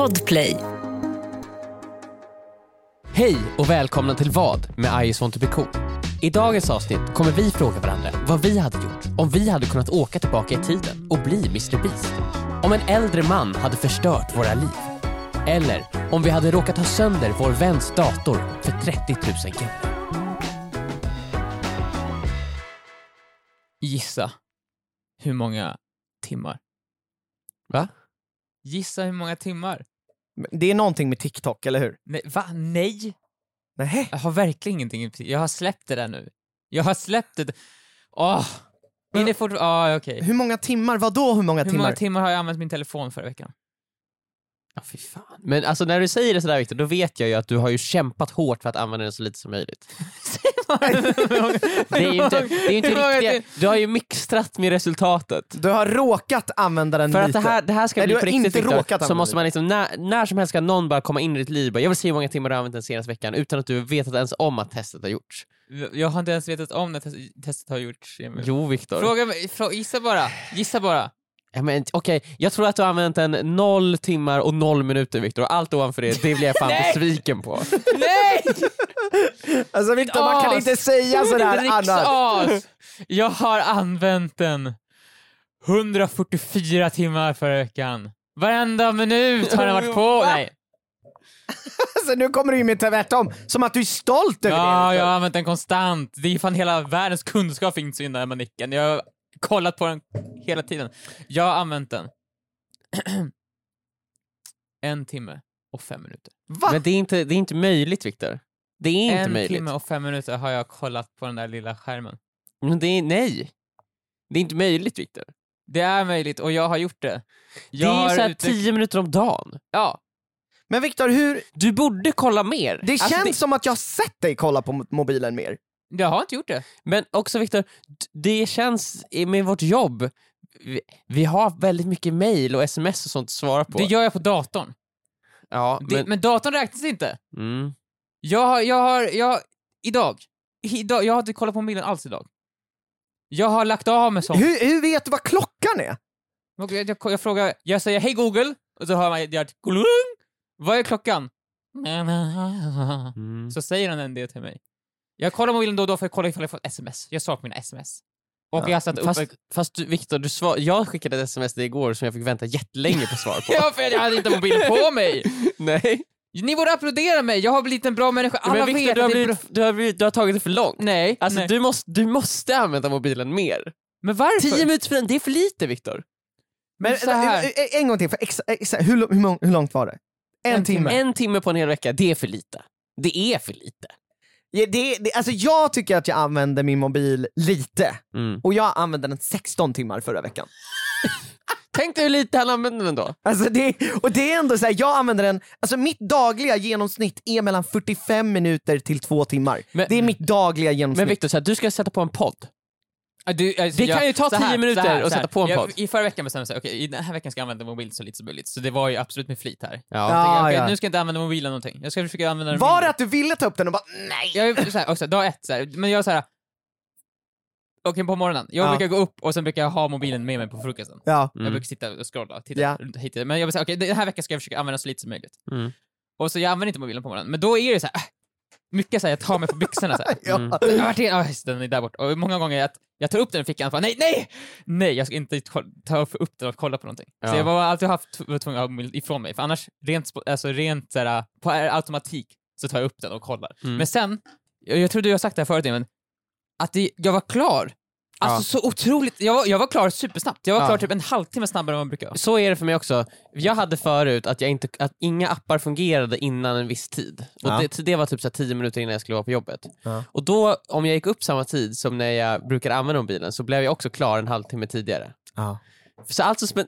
Podplay. Hej och välkomna till Vad med I just want to be cool. I dagens avsnitt kommer vi fråga varandra vad vi hade gjort om vi hade kunnat åka tillbaka i tiden och bli Mr Beast. Om en äldre man hade förstört våra liv. Eller om vi hade råkat ha sönder vår väns dator för 30 000 kronor. Gissa hur många timmar? Va? Gissa hur många timmar? Det är någonting med TikTok, eller hur? Nej, va? Nej! Nej. Jag har verkligen ingenting. Jag har släppt det där nu. Jag har släppt det. Åh! Är det fortfarande... Ah, okej. Hur många timmar? Vadå hur många Hur timmar? många timmar har jag använt min telefon förra veckan? Ja, fy fan. Men alltså när du säger det sådär Viktor, då vet jag ju att du har ju kämpat hårt för att använda den så lite som möjligt. Det är ju inte, det är ju inte riktiga, du har ju mixtrat med resultatet. Du har råkat använda den För att lite. det här, det här ska Nej, bli du på har riktigt inte Viktor, råkat så måste man liksom, när, när som helst ska någon bara komma in i ditt liv bara, jag vill se hur många timmar du har använt den senaste veckan utan att du vetat ens om att testet har gjorts. Jag har inte ens vetat om när tes- testet har gjorts. Emil. Jo Viktor. Fråga mig, frå, gissa bara. Gissa bara. Ja, men, Okej, jag tror att du har använt den noll timmar och noll minuter Viktor och allt ovanför det, det blir jag fan besviken på. Nej! Alltså Viktor, man kan inte säga sådär annars. Jag har använt den 144 timmar förra veckan. Varenda minut har den varit på. Nej. Alltså, nu kommer du ju med tvärtom, som att du är stolt över det. Ja, jag har använt den konstant. Det är fan hela världens kunskap finns i den där manicken. Jag kollat på den hela tiden. Jag har använt den. en timme och fem minuter. Va? Men det är inte, det är inte möjligt Viktor. Det är inte en möjligt. timme och fem minuter har jag kollat på den där lilla skärmen. Men det är, nej. Det är inte möjligt Viktor. Det är möjligt och jag har gjort det. Det Jag är ju såhär utveck- tio minuter om dagen. Ja, Men Viktor, hur... Du borde kolla mer. Det Alltså, känns som att jag har sett dig kolla på mo- mobilen mer. Jag har inte gjort det. Men också Viktor, det känns i- med vårt jobb, vi, vi har väldigt mycket mail och sms och sånt att svara på. Det gör jag på datorn. ja, Det, men, men... datorn räknas inte. mm. Jag har, jag har, jag, idag, idag, jag har inte kollat på mobilen alls idag. Jag har lagt av med sånt. Hur, hur vet du vad klockan är? Jag, jag, jag frågar, jag säger hej Google, och så hör man jag, Google, vad är klockan? Mm. Så säger den det till mig. Jag kollar mobilen då och då för att kolla ifall jag fått sms. Jag saknar mina sms. Och jag satt upp... Fast, fast du, Viktor, du svar, jag skickade ett sms till dig igår som jag fick vänta jättelänge på svar på. Ja, för jag hade inte mobilen på mig! Nej. Ni borde applådera mig, jag har blivit en bra människa. Alla men Viktor, vet du, har blivit, du, har blivit, du har tagit det för långt. Nej, Alltså, nej. Du, måste, du måste använda mobilen mer. Men varför? Tio minuter för den, det är för lite Viktor. Men, Så här. en- en gång till, för exa, exa, hur, hur, hur långt var det? En, En timme. En timme på en hel vecka, det är för lite. Det är för lite. Ja, det, det, alltså jag tycker att jag använder min mobil lite, Mm. och jag använde den 16 timmar förra veckan. Tänk dig hur lite han använder den då. Alltså det, och det är ändå så här, jag använder den, alltså mitt dagliga genomsnitt är mellan 45 minuter till två timmar. Men- det är mitt dagliga Men genomsnitt. Viktor, så här, du ska sätta på en podd. Du, alltså, Det jag- kan ju ta så här, tio minuter här, att sätta på en podd. I förra veckan bestämde jag okej, i den här veckan ska jag använda mobilen så lite som möjligt. Så det var ju absolut med flit här. Ja. Jag tänkte, ja. Nu ska jag inte använda mobilen någonting. Jag ska försöka använda den Var mindre. det att du ville ta upp den och bara nej? Jag är så här, också, dag ett, så här, men jag är så här. Okej, på morgonen. Jag Ja. brukar gå upp och sen brukar jag ha mobilen med mig på frukosten. Ja. Jag brukar sitta och scrolla, titta Ja. runt hit. Men jag vill säga, okej, den här veckan ska jag försöka använda så lite som möjligt. Mm. Och så jag använder inte mobilen på morgonen, men då är det så här. Mycket så här, jag tar mig på byxorna så här. Ja. Mm. Jag den är där borta. Och många gånger att jag tar upp den i fickan och bara nej, nej! Nej, jag ska inte ta upp den och kolla på någonting. Ja. Så jag var alltid haft, var tvungen att ha ifrån mig, för annars, rent, alltså, rent såhär, på automatik så tar jag upp den och kollar. Mm. Men sen, jag, jag tror du har sagt det här förut men att det, jag var klar. Alltså så otroligt, jag var, jag var klar supersnabbt. Jag var Ja. klar typ en halvtimme snabbare än vad man brukar vara. Så är det för mig också. Jag hade förut att, jag inte, att inga appar fungerade innan en viss tid. Och Ja. det, det var typ så här 10 minuter innan jag skulle vara på jobbet. Ja. Och då, om jag gick upp samma tid som när jag brukade använda mobilen så blev jag också klar en halvtimme tidigare. Så alltså, men,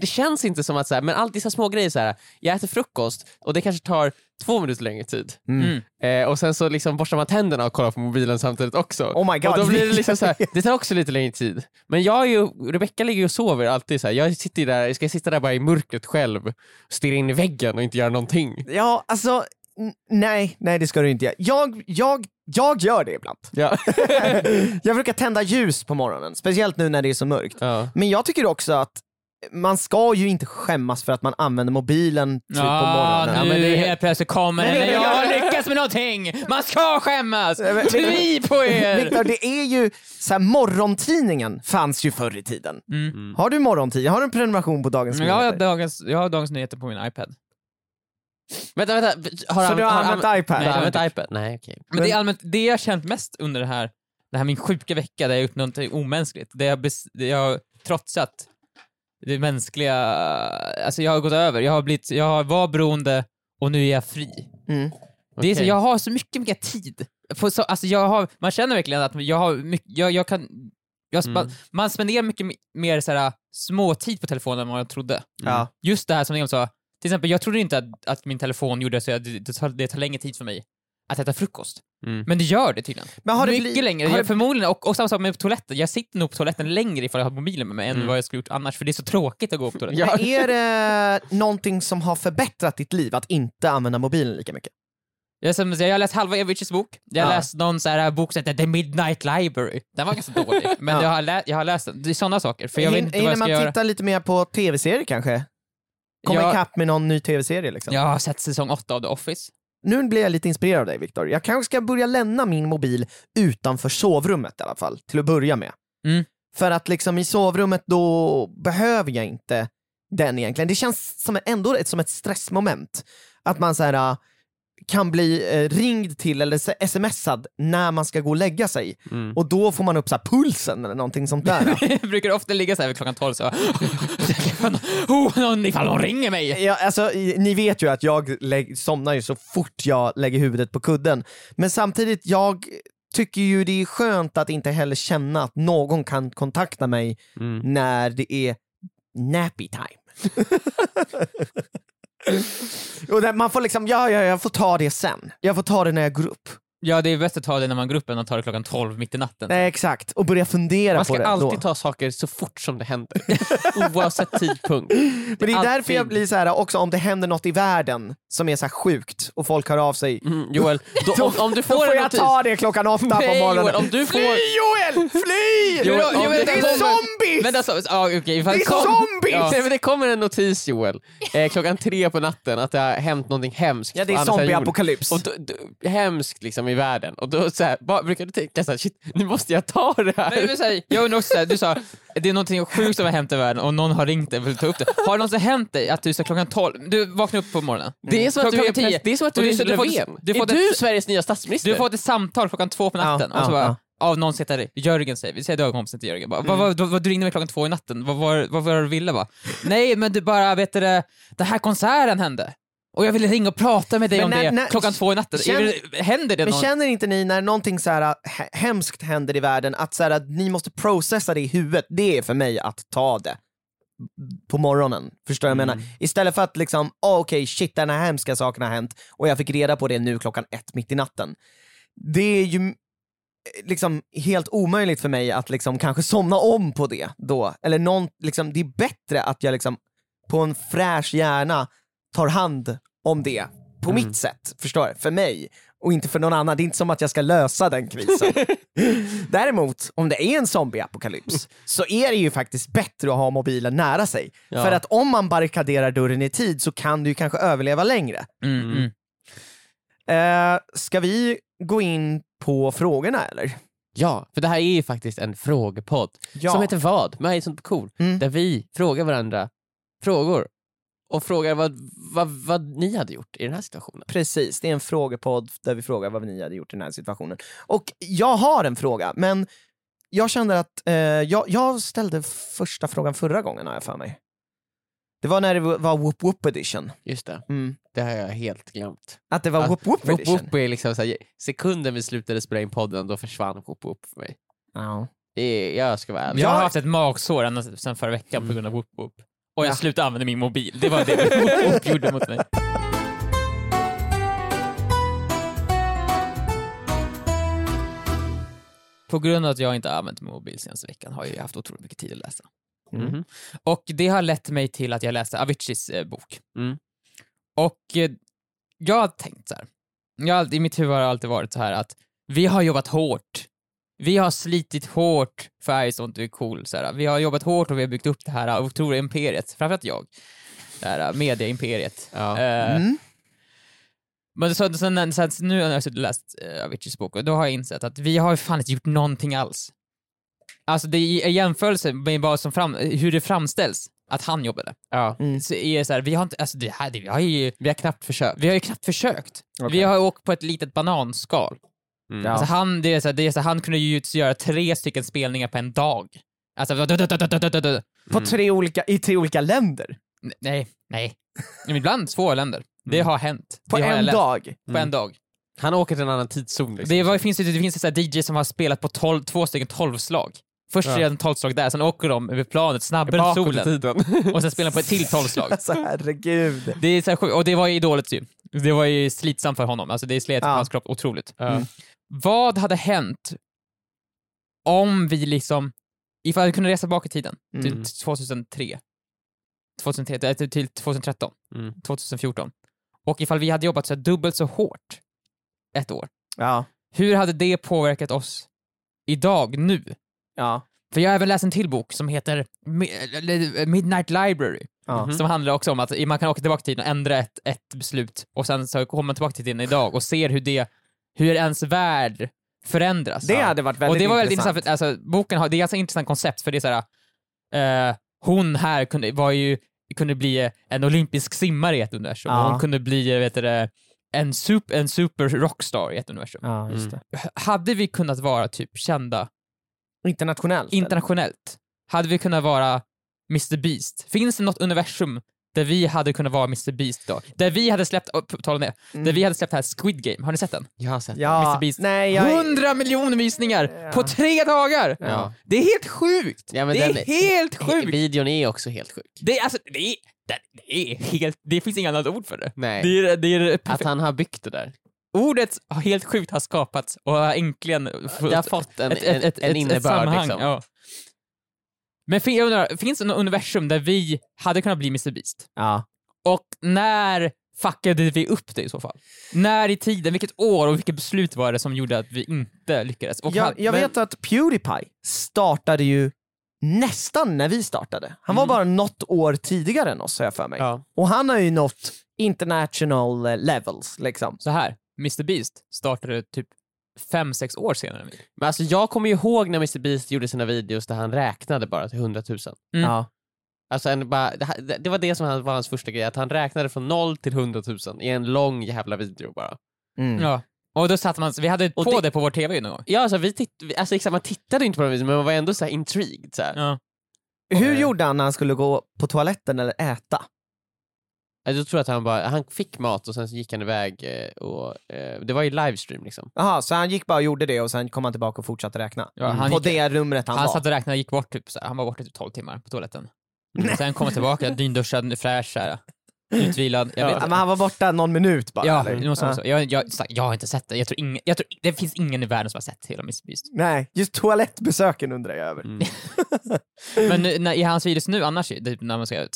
det känns inte som att, så här, men allt dessa små grejer så här. jag äter frukost och det kanske tar två minuter längre tid. Mm. Eh, och sen så liksom borstar man tänderna och kollar på mobilen samtidigt också. Oh my God. Och då blir det liksom så här, det tar också lite längre tid. Men jag är ju, Rebecka ligger ju och sover alltid så här. jag sitter där, ska jag sitta där bara i mörkret själv, stirra in i väggen och inte göra någonting. Ja, alltså nej, nej det ska du inte göra. Jag, jag, jag gör det ibland. Ja. jag brukar tända ljus på morgonen, speciellt nu när det är så mörkt. ja. Men jag tycker också att man ska ju inte skämmas för att man använder mobilen typ på Ja, morgonen. nu men det är- helt plötsligt kommer det jag har lyckats med någonting! Man ska skämmas! Tvi på er! Viktor, det är ju så här, morgontidningen fanns ju förr i tiden. Mm. Har du morgontidning? Har du en prenumeration på Dagens Men jag, har Nyheter? dagens, jag har Dagens Nyheter på min iPad. Vänta, vänta. Har Så du har använt använt- iPad? Nej, du har har använt iPad? Nej, okej. Men, det är allmänt, det jag känt mest under det här, det här min sjuka vecka där jag gjort någonting omänskligt, det jag, det jag har trotsat det mänskliga, alltså jag har gått över, jag har blivit, jag var beroende och nu är jag fri. Mm. Det är så, jag har så mycket mer tid. På så, alltså jag har, man känner verkligen att jag har mycket, jag, jag kan, jag Mm. man spenderar mycket me- mer såhär, småtid på telefonen än vad jag trodde. Ja. Just det här som Liam sa, till exempel jag trodde inte att, att min telefon gjorde så att det, det, tar, det tar längre tid för mig att äta frukost. Mm. Men det gör det tydligen. Men har det Mycket bli- längre, har det- förmodligen, och, och samma sak med toaletten, jag sitter nog på toaletten längre ifall jag har mobilen med mig än Mm. vad jag skulle gjort annars, för det är så tråkigt att gå på toaletten. Ja. Men är det någonting som har förbättrat ditt liv, att inte använda mobilen lika mycket? Jag, har läst halva Evici's bok, jag har Ja. läst någon så här bok som heter The Midnight Library. Den var ganska dålig, men Ja. jag, har lä- jag har läst den. Det är sådana saker, för jag vet inte vad jag ska man göra. titta lite mer på tv-serier kanske? Komma Ja. ikapp med någon ny tv-serie liksom? Jag har sett säsong åtta av The Office. Nu blir jag lite inspirerad av dig Viktor. Jag kanske ska börja lämna min mobil utanför sovrummet i alla fall, till att börja med. Mm. För att liksom i sovrummet då behöver jag inte den egentligen. Det känns som ändå ett, som ett stressmoment. Att man så här, äh, kan bli eh, ringd till eller smsad när man ska gå och lägga sig. Mm. Och då får man upp så här pulsen eller någonting sånt där. jag brukar ofta ligga så här vid klockan tolv så oh, någon, ifall någon ringer mig. Ja, alltså, ni vet ju att jag somnar ju så fort jag lägger huvudet på kudden. Men samtidigt, jag tycker ju det är skönt att inte heller känna att någon kan kontakta mig Mm. när det är nappy time. Och man får liksom, ja, ja, jag får ta det sen. Jag får ta det när jag går upp. Ja, det är bäst att ta det när man går upp än att ta det klockan tolv mitt i natten. Nej, exakt. Och börja fundera Man på ska det alltid då. ta saker så fort som det händer. Oavsett tidpunkt. Men det är alltid- därför jag blir så här också om det händer något i världen som är så här sjukt och folk hör av sig. Mm, Joel, då, om, om du Då får får en jag notis... ta det klockan åtta på morgonen. Joel, om du Fly får... Joel! Fly! Joel, Jo, om jo, det det är zombies! Men alltså, ja, okej, ifall Det är kom- zombies! Ja. Nej, men det kommer en notis Joel, eh, klockan tre på natten att det har hänt någonting hemskt Ja, det är zombieapokalyps. Då, då, hemskt liksom i världen. Och då så här, bara, brukar du tänka såhär, shit, nu måste jag ta det här. Men, men, så här, jag undrar också, så här, du sa det är någonting sjukt som har hänt i världen och någon har ringt dig och vill ta upp det. Har det någonsin hänt dig att du så här, klockan 12, du vaknar upp på morgonen, det är som att du är, tio. det är som att du du- är du får- Löfven. du får är du Sveriges nya statsminister? du fått ett samtal klockan två på natten Ja, och så bara, ja. av någon som heter Jörgen säger, vi säger du har kompisen till Jörgen, bara, Mm. vad, vad, vad, du ringde mig klockan två i natten, vad var, vad var det du ville va? Nej men du bara, vet du det, den här konserten hände. Och jag ville ringa och prata med dig Men om när- det när- klockan två i natten. Känn- Är det- Händer det Men någon? känner inte ni när någonting så här he- hemskt händer i världen att, så här, att ni måste processa det i huvudet? Det är för mig att ta det på morgonen. Förstår jag Mm. menar? Istället för att liksom, oh, okej shit den här hemska saken har hänt och jag fick reda på det nu klockan ett mitt i natten. Det är ju liksom helt omöjligt för mig att liksom kanske somna om på det då. Eller någon, liksom, det är bättre att jag liksom på en fräsch hjärna tar hand om det på Mm. mitt sätt, förstår du? För mig. Och inte för någon annan. Det är inte som att jag ska lösa den krisen. Däremot, om det är en zombieapokalyps så är det ju faktiskt bättre att ha mobilen nära sig. Ja. För att om man barrikaderar dörren i tid så kan du ju kanske överleva längre. Mm, mm. Eh, ska vi gå in på frågorna eller? Ja, för det här är ju faktiskt en frågepodd Ja. som heter vad? Med sånt cool. Mm. Där vi frågar varandra frågor och frågar vad, vad, vad ni hade gjort i den här situationen. Precis, det är en frågepodd där vi frågar vad ni hade gjort i den här situationen. Och jag har en fråga, men jag kände att eh, jag, jag ställde första frågan förra gången har jag för mig. Det var när det var Whoop Whoop edition. Just det, Mm. det har jag helt glömt. Att det var Att Whoop Whoop Whoop edition. Whoop är liksom såhär, sekunden vi slutade spela in podden, då försvann Whoop Whoop för mig. Ja. Det är, jag ska vara ärlig. Jag har haft ett magsår ända sedan förra veckan Mm. på grund av Whoop Whoop. Och jag Ja. slutade använda min mobil. Det var det Whoop gjorde mot mig. På grund av att jag inte har använt min mobil senaste veckan har jag haft otroligt mycket tid att läsa. Mhm. Och det har lett mig till att jag läste Aviciis eh, bok. Mm. Och eh, jag har tänkt så här. Jag, har I mitt huvud har det alltid varit så här att vi har jobbat hårt vi har slitit hårt för Want To Be Cool, så här. vi har jobbat hårt och vi har byggt upp det här otroliga imperiet, framförallt jag. Det här media-imperiet. Ja. Eh, Mm. Men så, sen, sen, nu har jag suttit och läst uh, Aviciis bok och då har jag insett att vi har ju fan inte gjort någonting alls. Alltså det är i jämförelse med vad som fram, hur det framställs att han jobbade. ja. Mm. Så är det så här, vi har inte, alltså det här, det, vi har ju, Vi har knappt försökt. vi har ju knappt försökt. Okej. Vi har åkt på ett litet bananskal. Mm. Alltså han, det är så, här, det är så, här, han kunde ju göra tre stycken spelningar på en dag. Alltså, du, du, du, På tre olika, i tre olika länder? N nej, nej. Men ibland två länder. Det mm. har hänt. På har en dag? På en mm. dag. Han åker till en annan tidszon. Liksom. Det, var, det finns, det finns så DJ som har spelat på tolv, två stycken tolvslag. Först ja. är en tolvslag där, sen åker de över planet snabbare än solen. Och sen spelar de på ett till tolvslag. alltså herregud. Det är så här sjukt. Och det var ju dåligt ju. Det var ju slitsamt för honom. Alltså det slet ja. hans kropp otroligt. Mm. Vad hade hänt om vi liksom, ifall vi kunde resa bak i tiden till Mm. 2003, 2003 äh, till- till 2013, Mm. 2014, och ifall vi hade jobbat så dubbelt så hårt ett år, Ja. hur hade det påverkat oss idag, nu? Ja. För jag har även läst en till bok som heter eller Midnight Library, Ja. Mhm. som handlar också om att man kan åka tillbaka till tiden och ändra ett, ett beslut och sen så kommer man tillbaka till tiden idag och ser hur det, hur ens värld förändras. Det hade varit väldigt och det var väldigt intressant. intressant, för, alltså, boken har, det är ett ganska intressant koncept för det är såhär, eh, hon här kunde, var ju, kunde bli en olympisk simmare i ett universum, Ja. och hon kunde bli, vet du, en, super, en super rockstar i ett universum. Ja, just Mm. Hade vi kunnat vara typ kända Internationellt? eller? internationellt, hade vi kunnat vara Mr Beast? Finns det något universum där vi hade kunnat vara Mr Beast då? Där vi hade släppt, oh, på tal om det, Mm. där vi hade släppt här Squid Game, har ni sett den? Jag har sett Ja, Mr. Beast. nej jag... 100 miljoner visningar Ja. på tre dagar! Ja. Det är helt sjukt! Ja, men det den- är helt sjukt! Videon är också helt sjuk. Det är, alltså, det är, det är helt, det finns inga annat ord för det. Nej. Det är, det är Att han har byggt det där. Ordet helt sjukt har skapats och har äntligen Det har fått en, ett, ett, ett, en, en innebörd sammanhang. liksom. Men fin- jag undrar, finns det något universum där vi hade kunnat bli Mr Beast? Ja. Och när fuckade vi upp det i så fall? När i tiden, vilket år och vilket beslut var det som gjorde att vi inte lyckades? Och Jag, jag vet att Pewdiepie startade ju nästan när vi startade. Han var Mm. bara något år tidigare än oss har jag för mig. Ja. Och han har ju nått international eh, levels liksom. Så här, Mr Beast startade typ fem sex år senare. Men alltså jag kommer ju ihåg när Mr Beast gjorde sina videos där han räknade bara till 100 000. Mm. Ja. Alltså en, bara, det, var det som han- var hans första grej, att han räknade från 0 till 100 000 i en lång jävla video bara. Mm. Ja. Och då satt man, vi hade Och på det- det, på vår TV någon gång. Ja, alltså, vi titt, vi- alltså exakt, man tittade inte på den videon men man var ändå så här intrigued. Så här. Ja. Hur gjorde han när han skulle gå på toaletten eller äta? Alltså, Jag tror att han bara, han fick mat och sen så gick han iväg eh, och eh, det var ju livestream liksom. Jaha, så han gick bara och gjorde det och sen kom han tillbaka och fortsatte räkna? Ja, han på gick- det rumret han, Han var? satt och räknade och gick bort typ så här. han var borta typ 12 timmar på toaletten. Sen kom han tillbaka, dynduschad, fräsch så här. Utvilad. Jag vet Ja, men han var borta någon minut bara? Ja, eller? det måste Ja. vara så. Jag, jag, jag har inte sett det. Jag tror ingen, jag tror, det finns ingen i världen som har sett hela Mr Beast. Nej, just toalettbesöken undrar jag över. Mm. Men nu, när, i hans videos nu annars, typ när man ska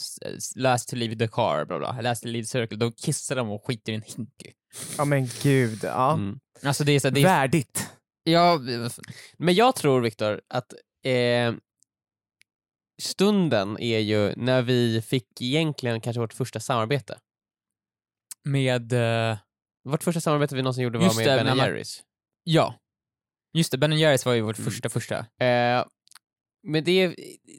last to leave the car, bla bla, last to leave the circle, då kissar de och skiter i en hink. Ja men gud, ja. Mm. Alltså det är så, det är, Värdigt. ja, Men jag tror Viktor att eh, stunden är ju när vi fick egentligen kanske vårt första samarbete. med, eh, Vårt första samarbete vi någonsin gjorde var Just med det, Ben man- Jerrys. ja. Just det, Ben Jerrys var ju vårt Mm. första första. Eh, men det är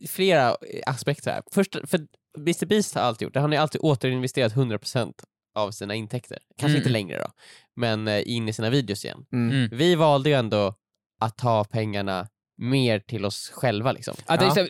flera aspekter här. Först, för Mr Beast har alltid gjort det, han har alltid återinvesterat 100% av sina intäkter. Kanske Mm. inte längre då, men eh, in i sina videos igen. Mm. Mm. Vi valde ju ändå att ta pengarna mer till oss själva liksom. Är Ja.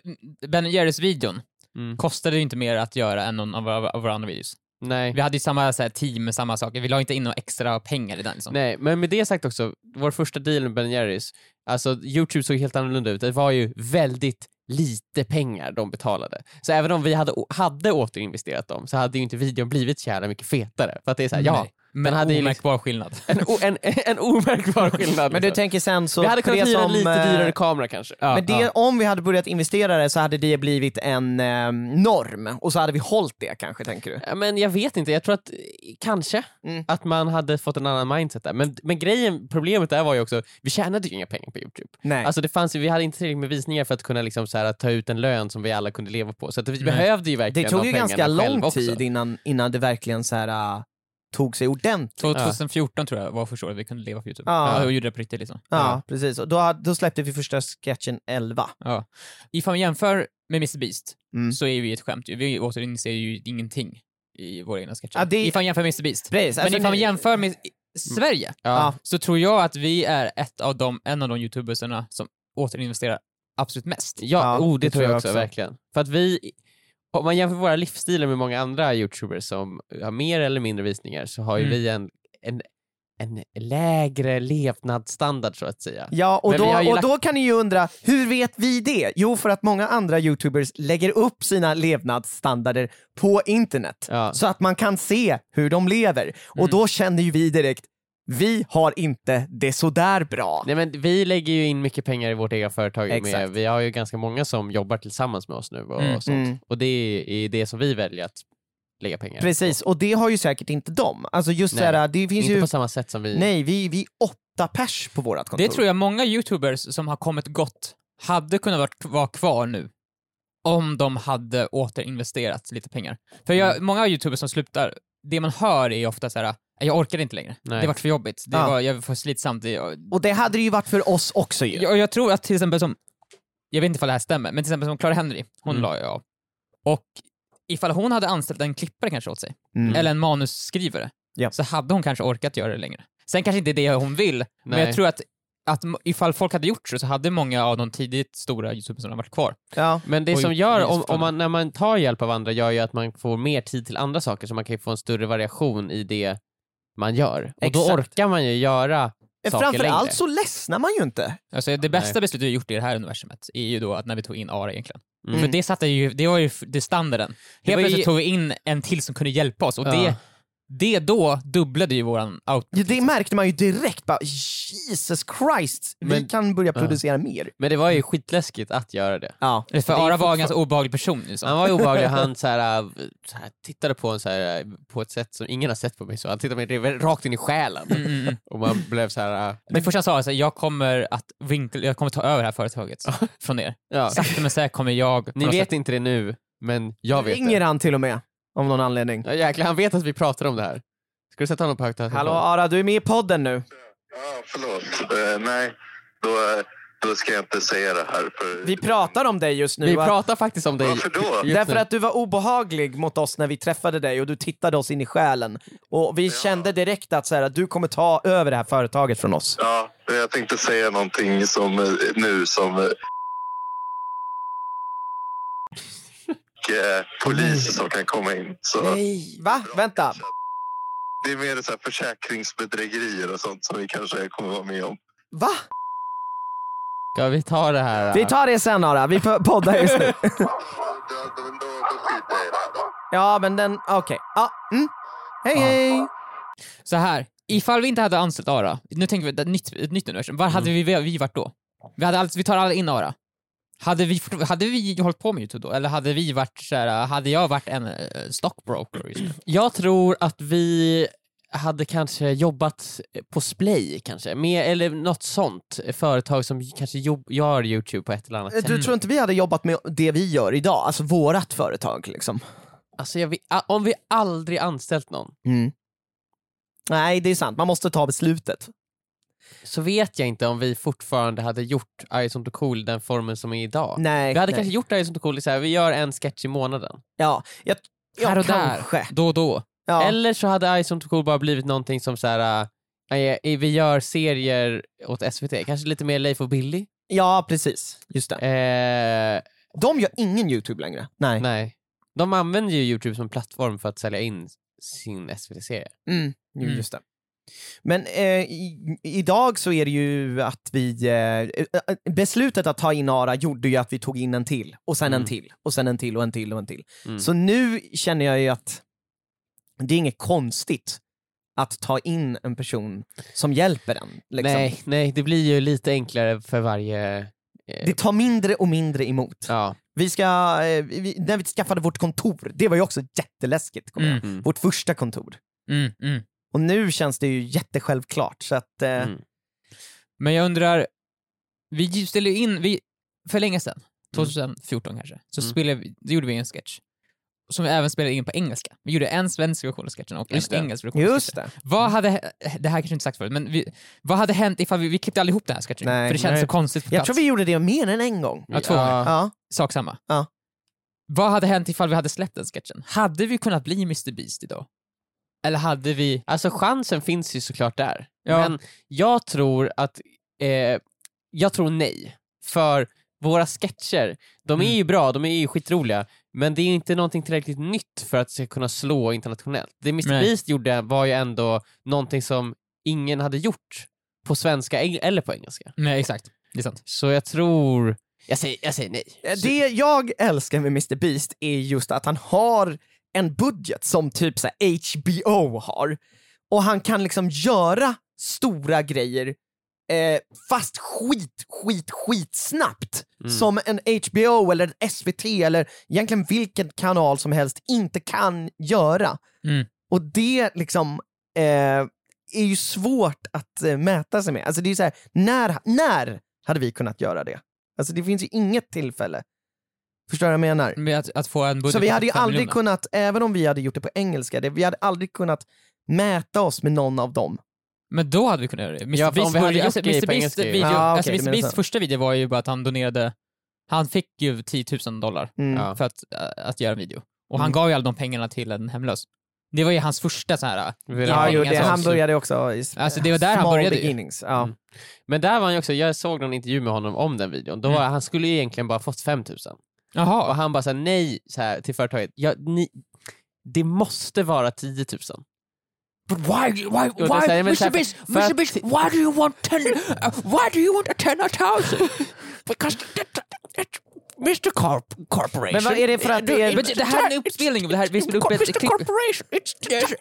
Ben Jerrys videon Mm. kostade ju inte mer att göra än någon av våra, av våra andra videos. Nej. Vi hade ju samma så här, team samma saker, vi la inte in några extra pengar i den liksom. Nej, men med det sagt också, vår första deal med Ben Jerrys, alltså Youtube såg helt annorlunda ut. Det var ju väldigt lite pengar de betalade. Så även om vi hade, hade återinvesterat dem så hade ju inte videon blivit så jävla mycket fetare. För att det är såhär, ja, Nej. Men hade ju omärkbar skillnad. En, o, en, en omärkbar skillnad. Men du liksom. tänker sen så... vi hade kunnat det hyra en lite eh, dyrare kamera kanske. Ja, Men det, ja. om vi hade börjat investera det så hade det blivit en eh, norm och så hade vi hållit det kanske, tänker du? Ja, Men jag vet inte, jag tror att eh, kanske Mm. att man hade fått en annan mindset där. Men, men grejen, problemet där var ju också, vi tjänade ju inga pengar på Youtube. Nej. Alltså det fanns, vi hade inte tillräckligt med visningar för att kunna liksom så här, ta ut en lön som vi alla kunde leva på. Så att vi Nej. behövde ju det verkligen tog de ju ganska lång tid innan, innan det verkligen så här, äh, tog sig ordentligt. 2014 tror jag var första året vi kunde leva på Youtube. Ja. Ja. Och gjorde det på riktigt liksom. Ja, precis. Och då, då släppte vi första sketchen 11. Ja. Ifall man jämför med Mr Beast Mm. så är vi ett skämt. Vi återinser ju ingenting i våra egna sketcher. Ja, det- Ifall man jämför med Mr Beast. Precis. Men alltså, ifall man jämför med Sverige Ja. så tror jag att vi är ett av de, en av de youtubersarna som återinvesterar absolut mest. Ja, Ja, oh, det, det tror jag jag också, också. verkligen. För att vi, om man jämför våra livsstilar med många andra youtubers som har mer eller mindre visningar så har ju Mm. vi en, en, en lägre levnadsstandard så att säga. Ja, och, då, och lagt- då kan ni ju undra, hur vet vi det? Jo, för att många andra youtubers lägger upp sina levnadsstandarder på internet, Ja. så att man kan se hur de lever. Och Mm. då känner ju vi direkt, vi har inte det sådär bra. Nej, men vi lägger ju in mycket pengar i vårt egna företag. Med, vi har ju ganska många som jobbar tillsammans med oss nu och Mm. sånt. Mm. Och det är, det som vi väljer att lägga pengar Precis, och det har ju säkert inte de. Alltså just Nej, såhär, det på. finns Inte ju... på samma sätt som vi... Nej, vi, vi är åtta pers på vårt kontor. Det tror jag många youtubers som har kommit gott hade kunnat vara, vara kvar nu om de hade återinvesterat lite pengar. För jag, Mm. många youtubers som slutar, det man hör är ofta så här: jag orkar inte längre. Nej. Det vart för jobbigt. Det Ja. var, jag var för slitsamt. Och, det hade det ju varit för oss också ju. jag, jag tror att till exempel som, jag vet inte ifall det här stämmer, men till exempel som Clara Henry, hon Mm. la ju av. Och ifall hon hade anställt en klippare kanske åt sig, Mm. eller en manusskrivare, Ja. så hade hon kanske orkat göra det längre. Sen kanske inte det är det hon vill, men Nej. jag tror att, att ifall folk hade gjort så, så hade många av de tidigt stora youtubersarna varit kvar. Ja. Men det Oj, som gör, om, om man, när man tar hjälp av andra, gör ju att man får mer tid till andra saker, så man kan ju få en större variation i det man gör. Och då Exakt. orkar man ju göra saker Framförallt så ledsnar man ju inte. Alltså det bästa Nej. beslutet vi har gjort i det här universumet är ju då att när vi tog in Ara egentligen. Mm. För det satte ju, det var ju det standarden. Det Helt var ju- plötsligt tog vi in en till som kunde hjälpa oss och Ja. det, det då dubblade ju våran output. Ja, det märkte man ju direkt, bara Jesus Christ, vi Men- kan börja Ja. producera mer. Men det var ju skitläskigt att göra det. Ja. För Ara var en ganska obehaglig person. Liksom. Han var ju obehaglig, han så här, äh, så här, tittade på en så här, äh, på ett sätt som ingen har sett på mig, så han tittade mig rakt in i själen. Mm, mm, mm. Och man blev så här, äh, Det första han sa var att jag kommer att vinkla, jag kommer ta över det här företaget från er. ja. Sakta men säkert kommer jag... på Ni något vet sätt- inte det nu, men jag vet Ringer det. han till och med, av någon anledning. Ja, jäklar, han vet att vi pratar om det här. Ska du sätta honom på högtalare? Hallå Ara, du är med i podden nu. Ja, förlåt. Eh, nej, då, eh, då ska jag inte säga det här. För... Vi pratar om dig just nu. Vi va? pratar faktiskt om dig. Varför då? Därför att du var obehaglig mot oss när vi träffade dig och du tittade oss in i själen. Och vi kände direkt att, så här, att du kommer ta över det här företaget från oss. Ja, jag tänkte säga någonting som, eh, nu som eh, och, eh, polis som kan komma in. Så Nej, va? Vänta. Det är mer så här försäkringsbedrägerier och sånt som vi kanske kommer vara med om. Va? Ska vi ta det här? Vi tar det sen Ara, vi po- poddar just nu. Då, då, då, då då. Ja, men den, okej. Ja, mm. Hej hej! Så här, ifall vi inte hade anställt Ara, nu tänker vi ett nytt, ett nytt universum, var hade vi, vi varit då? Vi, hade alltså, vi tar alla in Ara. Hade vi, hade vi hållit på med Youtube då? Eller hade vi varit så här, hade jag varit en eh, stockbroker just nu? Jag tror att vi hade kanske jobbat på Splay kanske, med, eller något sånt företag som kanske jobb, gör Youtube på ett eller annat sätt. Du tror inte vi hade jobbat med det vi gör idag? Alltså vårat företag liksom? Alltså a- om vi aldrig anställt någon Mm. Nej, det är sant. Man måste ta beslutet. Så vet jag inte om vi fortfarande hade gjort Arg som cool den formen som är idag. Nej. vi hade nej. kanske gjort Arg som cool, så här, vi gör en sketch i månaden. Ja, jag, ja Här och kanske. där, då och då. Ja. Eller så hade Arg som cool bara blivit någonting som så här, äh, äh, vi gör serier åt SVT, kanske lite mer Leif och Billy. ja, precis. Just det. Eh, De gör ingen YouTube längre. Nej. nej. De använder ju Youtube som plattform för att sälja in sin SVT-serie. Mm. Just det. Men eh, i, idag så är det ju att vi... Eh, eh, beslutet att ta in Ara gjorde ju att vi tog in en till, och sen Mm. en till, och sen en till och en till och en till. Mm. Så nu känner jag ju att det är inget konstigt att ta in en person som hjälper en. Liksom. Nej, nej, det blir ju lite enklare för varje... eh, Det tar mindre och mindre emot. Ja. Vi ska, eh, vi, när vi skaffade vårt kontor, det var ju också jätteläskigt. Mm. Vårt första kontor. Mm, mm. Och nu känns det ju jättesjälvklart. Så att, eh, Mm. Men jag undrar, vi ställde in, vi, för länge sedan, 2014 kanske, så Mm. spelade vi, då gjorde vi en sketch. Som vi även spelade in på engelska. Vi gjorde en svensk version av sketchen och Just en det. engelsk version Just det. Vad hade, det här kanske inte sagt förut, men vi, vad hade hänt ifall vi, vi klippte ihop den här sketchen? Nej. för det känns Nej. så konstigt på Jag plats. tror vi gjorde det mer än en gång. Ja, två gånger. Ja. Sak samma. Ja. Vad hade hänt ifall vi hade släppt den sketchen? Hade vi kunnat bli Mr Beast idag? Eller hade vi... Alltså chansen finns ju såklart där. Ja. Men jag tror att, eh, jag tror nej. För våra sketcher, de är Mm. ju bra, de är ju skitroliga, men det är inte någonting tillräckligt nytt för att det ska kunna slå internationellt. Det Mr Nej. Beast gjorde var ju ändå någonting som ingen hade gjort på svenska eller på engelska. Nej, exakt. Det är sant. Så jag tror, jag säger, jag säger nej. Det jag älskar med Mr Beast är just att han har en budget som typ så HBO har. Och han kan liksom göra stora grejer eh, fast skit, skit, skit snabbt. Mm. Som en HBO eller en SVT eller egentligen vilken kanal som helst inte kan göra. Mm. Och det liksom eh, är ju svårt att eh, mäta sig med. Alltså det är så här, när, när hade vi kunnat göra det? Alltså det finns ju inget tillfälle. Förstår du vad jag menar? Med att, att få en budget Så vi hade ju 75 aldrig miljoner. kunnat, även om vi hade gjort det på engelska, det, vi hade aldrig kunnat mäta oss med någon av dem. Men då hade vi kunnat göra det. Mr. Ja, Beast vi hade alltså, det Mr. på Beast video, Ja, alltså okej, du Mr. Beasts första video var ju bara att han donerade, han fick ju 10 000 dollar Mm. För att, äh, att göra en video. Och han Mm. gav ju alla de pengarna till en hemlös. Det var ju hans första så här. Vill Ja, jo, det, han började också i Alltså, det var där han började beginnings. Ja. Mm. Men där var han ju också, jag såg någon intervju med honom om den videon, då Mm. var, han skulle ju egentligen bara fått 5000 Och Jaha. han bara sa nej så här, till företaget, ja, ni, det måste vara 10 000. But why, why, så här, för- för att- why do you want ten, uh, why do you want a ten thousand? Because that, that, Mr Corp Corporation. Men vad är det för att det är... Det här är en uppspelning av det här, vi spelar upp ett klipp. Corporation. It's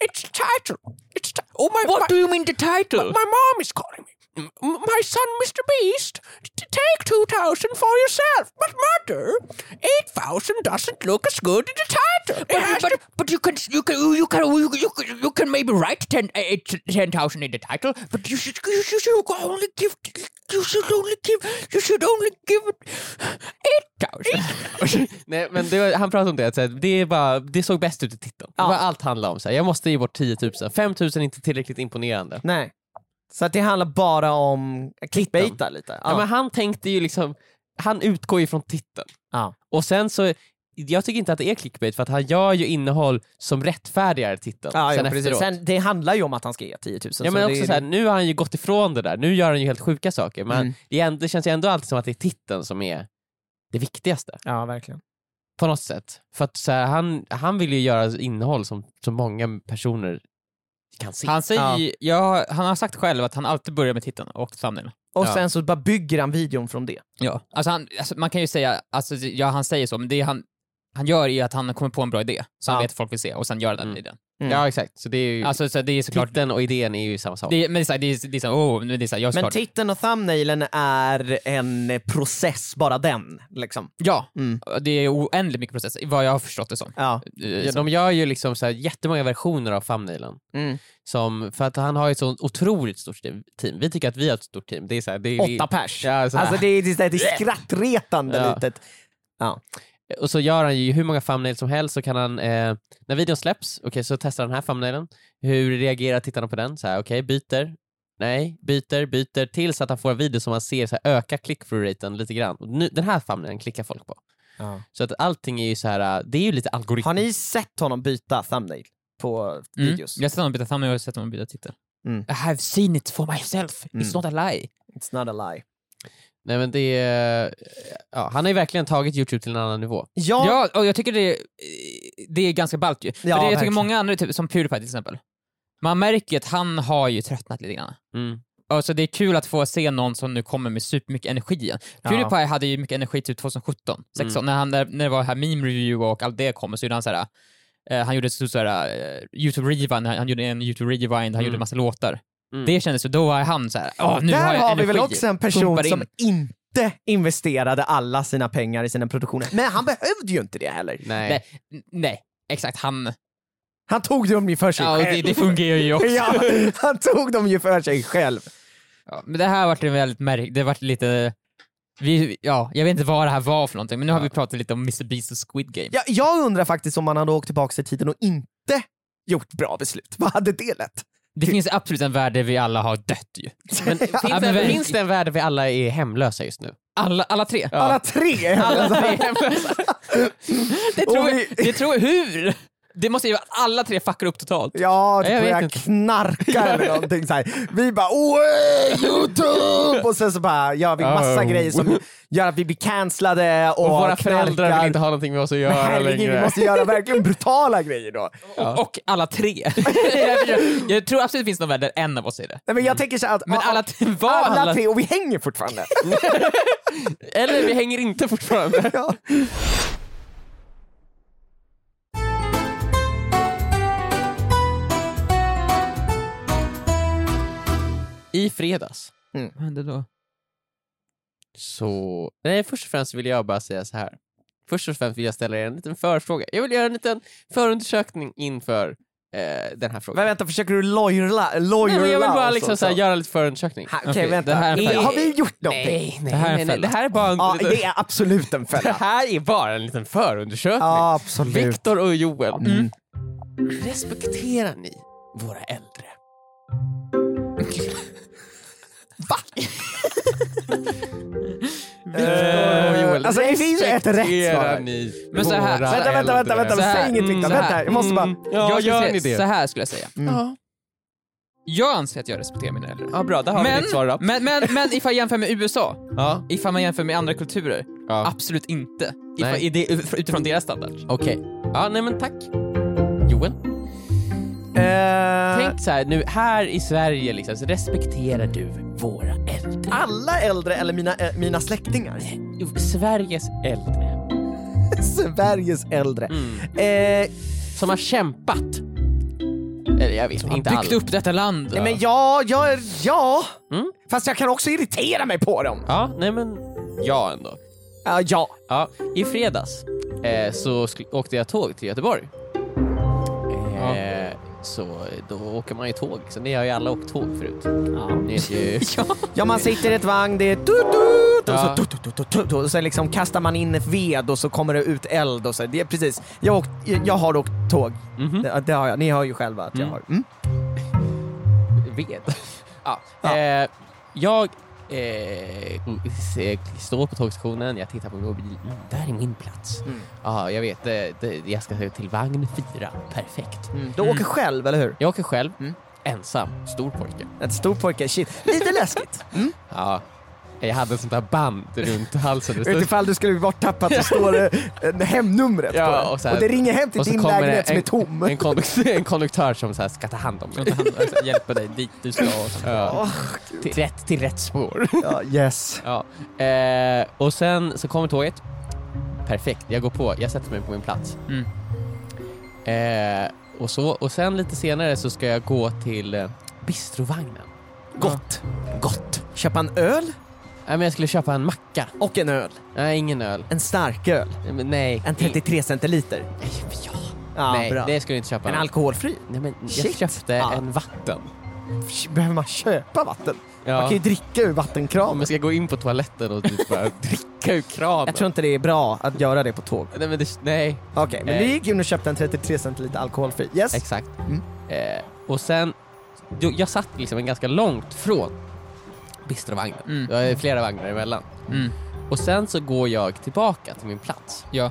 it's title. It's oh my What my, do you mean the title? my mom is calling me. My son, Mr. Beast, take two thousand for yourself. But mother, eight thousand doesn't look as good in the title. It has But, to- but you can you can you can you, you, can- you can maybe write ten eight ten thousand in the title, but you should you should, you should only give you should only give you should only give eight thousand. Nej, men det var, han pratade om det, att så här, det, är bara, det såg bäst ut i titeln. Det var allt handlade om. Så här, jag måste ge bort 10 000, 5 000 är inte tillräckligt imponerande. Nej. Så att det handlar bara om clickbaita lite. Ja. men han tänkte ju liksom, han utgår ju från titeln. Ja. Och sen så, jag tycker inte att det är clickbait för att han gör ju innehåll som rättfärdigar titeln Ja, sen efteråt. Sen, det handlar ju om att han ska ge 10 000. Ja men så också det, så här, nu har han ju gått ifrån det där, nu gör han ju helt sjuka saker men Mm. det, är ändå, det känns ju ändå alltid som att det är titeln som är det viktigaste. Ja, verkligen. På något sätt. För att så här, han, han vill ju göra innehåll som, som många personer kan se. Han säger, ja. han har sagt själv att han alltid börjar med titeln och thumbnail. Och Ja. sen så bara bygger han videon från det. Ja. Alltså, han, alltså man kan ju säga, alltså, ja han säger så, men det han, han gör är att han kommer på en bra idé som han Ja. vet att folk vill se och sen gör den Mm. idén. Mm. Ja exakt, så det är ju, Alltså så det är såklart, titeln och idén är ju samma sak. det, men det är såhär, det är, det är såhär, oh, men det är såhär, jag Men såklart, titeln och thumbnailen är en process, bara den. Liksom. ja, Mm. det är oändligt mycket process, vad jag har förstått det som. Ja. Eh, Ja, som- de gör ju liksom så här jättemånga versioner av thumbnailen. Mm. Som, för att han har ju ett så otroligt stort team. Vi tycker att vi har ett stort team. Det är så här, det är, Åtta pers. Ja, så här. Alltså det är, det är ett skrattretande Ja. litet... Och så gör han ju hur många thumbnails som helst så kan han, eh, när videon släpps, okej så testar han den här thumbnailen. Hur reagerar tittarna på den? Så här, okej, byter. Nej, byter, byter tills att han får en video som man ser så här, öka click-through-raten lite grann. Och nu, den här thumbnailen klickar folk på. Så att allting är ju så här, äh, det är ju lite algoritm. Har ni sett honom byta thumbnail på Mm. videos? Jag har sett honom byta thumbnail och jag har sett honom byta titel. Mm. I have seen it for myself, Mm. it's not a lie. It's not a lie. Nej men det är, ja, han har ju verkligen tagit Youtube till en annan nivå. Ja, Ja, och jag tycker det, det är ganska ballt ju. För Ja, det, jag tycker många andra, typ, som Pewdiepie till exempel, man märker att han har ju tröttnat lite grann. Mm. Alltså det är kul att få se någon som nu kommer med supermycket energi igen. Ja. Pewdiepie hade ju mycket energi typ 2017, 16, när, han, när, när det var här meme review och allt det kom så gjorde han såhär eh, han gjorde stort såhär, uh, YouTube rewind, han, han gjorde en YouTube rewind, han gjorde en massa låtar. Mm. Det kändes så, då var han såhär, åh nu har Där jag har vi väl också en person in. som inte investerade alla sina pengar i sina produktioner. Men han behövde ju inte det heller. Nej. Nej, nej, exakt han. Han tog dem ju för sig Ja, och det, själv. det fungerar ju också. ja, han tog dem ju för sig själv. Ja, men det här vart det väldigt märkligt, det vart lite, vi, ja, jag vet inte vad det här var för någonting, men nu har vi pratat lite om Mr Beast och Squid Game. Ja, jag undrar faktiskt om man hade åkt tillbaka i tiden och inte gjort bra beslut. Vad hade det lett? Det finns absolut en värld där vi alla har dött ju. Men finns, Ja, det, finns det en värld där vi alla är hemlösa just nu? Alla, alla tre. Alla tre! Alla tre är hemlösa. Det tror, vi- jag, det tror jag, hur? Det måste ju vara att alla tre fuckar upp totalt. Ja, det Jag börjar inte. knarka eller någonting så här. Vi bara "Oj, Youtube! Och sen så bara gör vi massa Oh. grejer som gör att vi blir cancellade och, Och våra knarkar. föräldrar vill inte ha någonting med oss att Men göra vi längre. måste göra verkligen brutala grejer då. Och, och alla tre. jag, jag tror absolut det finns någon värld där en av oss är det. Nej, men jag tänker så att Men alla tre, var alla, alla... tre och vi hänger fortfarande. Eller vi hänger inte fortfarande. ja. I fredags Vad hände då? så... Nej, först och främst vill jag bara säga så här. Först och främst vill jag ställa er en liten förfråga. Jag vill göra en liten förundersökning inför eh, den här frågan. Men vänta, försöker du lawyerla? Nej, men jag vill bara liksom så här, göra lite förundersökning. Ha, Okej, Okej, vänta. det här är en fälla. har vi gjort någonting? Nej, nej, Det här är en nej, nej, fälla. det här är bara en, Ja, det är absolut en det fälla. här är bara en liten förundersökning. Ja, absolut. Viktor och Joel, Mm. respekterar ni våra äldre? Viktor och Joel, Alltså, det finns ju ett rätt svar. ni Men så här- våra Vänta, vänta, vänta, vänta? Så här, säg inget mm, Viktor. så här. Vänta, jag måste bara... Mm, Ja, jag gör säga, ni det? Så här skulle jag säga. Ja. Jag anser att jag respekterar mina äldre. ja, bra, där har vi Men, ditt svar då. men, men, men ifall jag jämför med USA, Ja, ifall man jämför med andra kulturer, ja. absolut inte. Ifall, Nej. i det, utifrån deras standard. okej. Ja, nej men tack. Joel? Eh, Tänk så här, nu här i Sverige liksom, så respekterar du våra äldre. alla äldre eller mina, eh, mina släktingar? Jo, Sveriges äldre. Sveriges äldre. Mm. Eh, Som har kämpat. Eller jag vet inte Byggt alla. upp detta land. nej, men ja, ja, ja. Mm. Fast jag kan också irritera mig på dem. Ja, nej men ja ändå. Ja, ja. Ja, i fredags eh, så åkte jag tåg till Göteborg. Eh, Så då åker man ju tåg, så ni har ju alla åkt tåg förut. Ni vet ju... Ja, man sitter i ett vagn, det är tut, tut, och Ja. så tut, tut, tut, tut, och så liksom kastar man in ved och så kommer det ut eld och så. Det är precis. Jag, har åkt, jag har åkt tåg. Mhm. Det, det har jag. Ni hör ju själva att jag Mm. har. Mm. ved. Ja. Ja. Eh, jag eh, står på tågstationen, jag tittar på min mobil. Mm, där är min plats. Mm. Ja, jag vet. Det, jag ska till vagn fyra. Perfekt. Mm. Du åker själv, eller hur? Jag åker själv, Mm. ensam, stor pojke. Ett stor pojke, shit. Lite läskigt. Mm. Ja. Jag hade sånt där band runt halsen. Utifall du skulle bli borttappad så står det eh, hemnumret Ja, på den. och så här- och det ringer hem till din lägenhet som är tom. En, konduktör, en konduktör som så här ska ta hand om hand- alltså, hjälper dig dit du ska. Och så. Ja. till, rätt, till rätt spår. Ja, yes. Ja. Eh, och sen så kommer tåget. Perfekt, jag går på, jag sätter mig på min plats. Mm. Eh, och, så, och sen lite senare så ska jag gå till eh, bistrovagnen. Gott. Gott! Köpa en öl men jag skulle köpa en macka. och en öl. Nej, ingen öl. En starköl. Nej, men nej. En 33 centiliter. Nej, ja. Ja, nej, bra. det skulle jag inte köpa. En alkoholfri. Nej, men jag Shit. köpte Ja. en vatten. Behöver man köpa vatten? Man Ja. kan ju dricka ur Om vattenkranen. jag ska gå in på toaletten och typ bara dricka ur kranen. Jag tror inte det är bra att göra det på tåg. Nej, men det, nej. Okej, men Nej. du gick in och köpte en 33 centiliter alkoholfri. Yes? Exakt. Mm. Eh, och sen, jag satt liksom ganska långt från bistrovagnen. Mm. Det var flera vagnar emellan. Mm. Och sen så går jag tillbaka till min plats. Ja,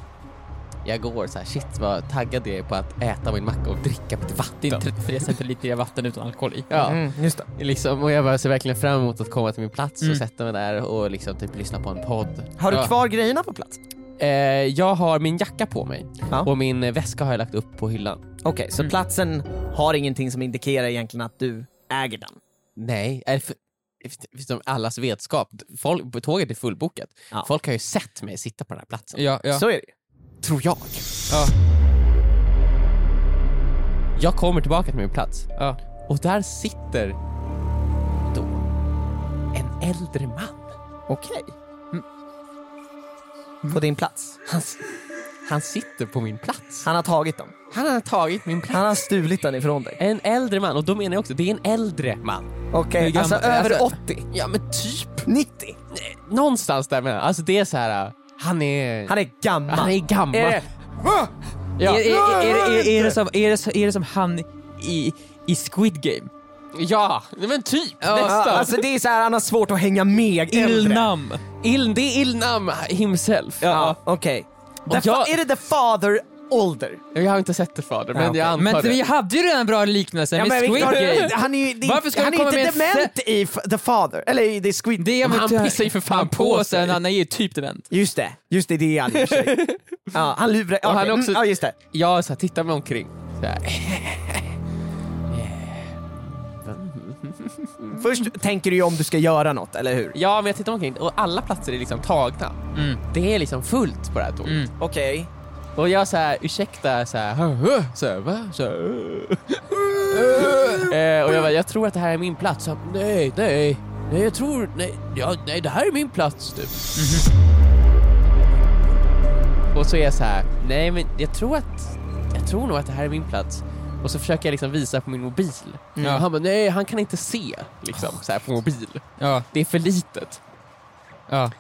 Jag går så här, shit vad taggad jag är på att äta min macka och dricka mitt din vatten. 33 centiliter vatten utan alkohol i. Ja, Mm, just det. liksom, och jag bara ser verkligen fram emot att komma till min plats Mm. och sätta mig där och liksom typ lyssna på en podd. Har du Ja. kvar grejerna på plats? Eh, jag har min jacka på mig Ja. och min väska har jag lagt upp på hyllan. Okej, så Mm. platsen har ingenting som indikerar egentligen att du äger den? Nej, allas vetskap, folk, tåget är fullbokat. Ja. Folk har ju sett mig sitta på den här platsen. Ja, ja. Så är det. Tror jag. ja. Jag kommer tillbaka till min plats och där sitter då en äldre man. Okej. På din plats. Han sitter på min plats. Han har tagit dem. Han har tagit min plats. Han har stulit den ifrån dig. En äldre man, och då menar jag också, det är en äldre man. Okej, Hur alltså gammal- över alltså- 80? Ja men typ 90? någonstans där mellan. Alltså det är så här. han är... Han är gammal. han är gammal. Är det, Ja. är, är, är, är, är, det som, är, det, så- är det som han i, i Squid Game? Ja, men typ Ja, Ja, nästan. alltså det är så här, han har svårt att hänga med äldre. Ilnam! Il, det är Ilnam himself. Ja, okej. The jag- Är det the father older? Jag har inte sett det fader, men Ja, okej. jag antar Men det. vi hade ju redan en bra liknelse Ja, med Squid Game. han är ju det, Varför ska han är inte dement i the father, eller i the squid. Det är han pissar ju för fan på sig. Han är ju typ dement. Just det, just det, det är han i och för sig. Ja, han lurar, Och han också- mm, ja just det. Jag så här, tittar mig omkring. Så här. Först tänker du ju om du ska göra något, eller hur? Ja, men jag tittar omkring och alla platser är liksom tagna. Mm. Det är liksom fullt på det här tåget. Mm. Okej. Och jag så här, ursäkta, så här, va? Så här, eh, och jag bara, jag tror att det här är min plats. Så, han, nej, nej, nej, jag tror, nej, ja, nej, det här är min plats typ. Och så är jag så här, nej men jag tror att, jag tror nog att det här är min plats. Och så försöker jag liksom visa på min mobil. Och han bara, nej han kan inte se liksom så här på mobil. Ja, Det är för litet. ja.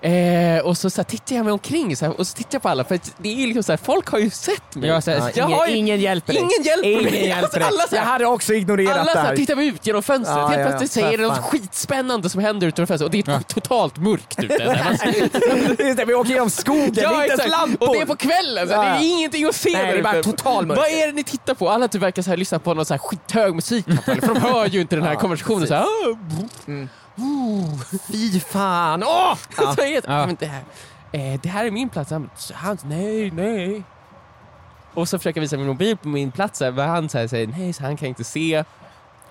Eh, och så, så här, tittar jag mig omkring så här, och så tittar jag på alla för det är liksom så här, folk har ju sett mig. Ja, så här, Ja, Jag ingen, har ju- ingen hjälper dig. Ingen hjälper ingen mig. Hjälper Alltså, dig. alla så jag hade också ignorerat Alla det här, här. tittar vi ut genom fönstret, Ja, helt ja, plötsligt säger det något skitspännande som händer utanför fönstret och det är Ja. totalt mörkt ute. Just det, vi åker genom skogen, är inte ens lampor. Och det är på kvällen, så Ja, det ja. är ingenting att se Nej, där det är bara total mörker. Vad är det ni tittar på? Alla typ verkar så här, lyssna på någon så här skithög musik för de hör ju inte den här Ja, konversationen. Så Fy fan! Åh! Ja. så är det, Ja. men det, här, eh, det här är min plats. Han, han nej, nej. Och så försöker jag visa min mobil på min plats, men han så här, säger nej, så han kan inte se.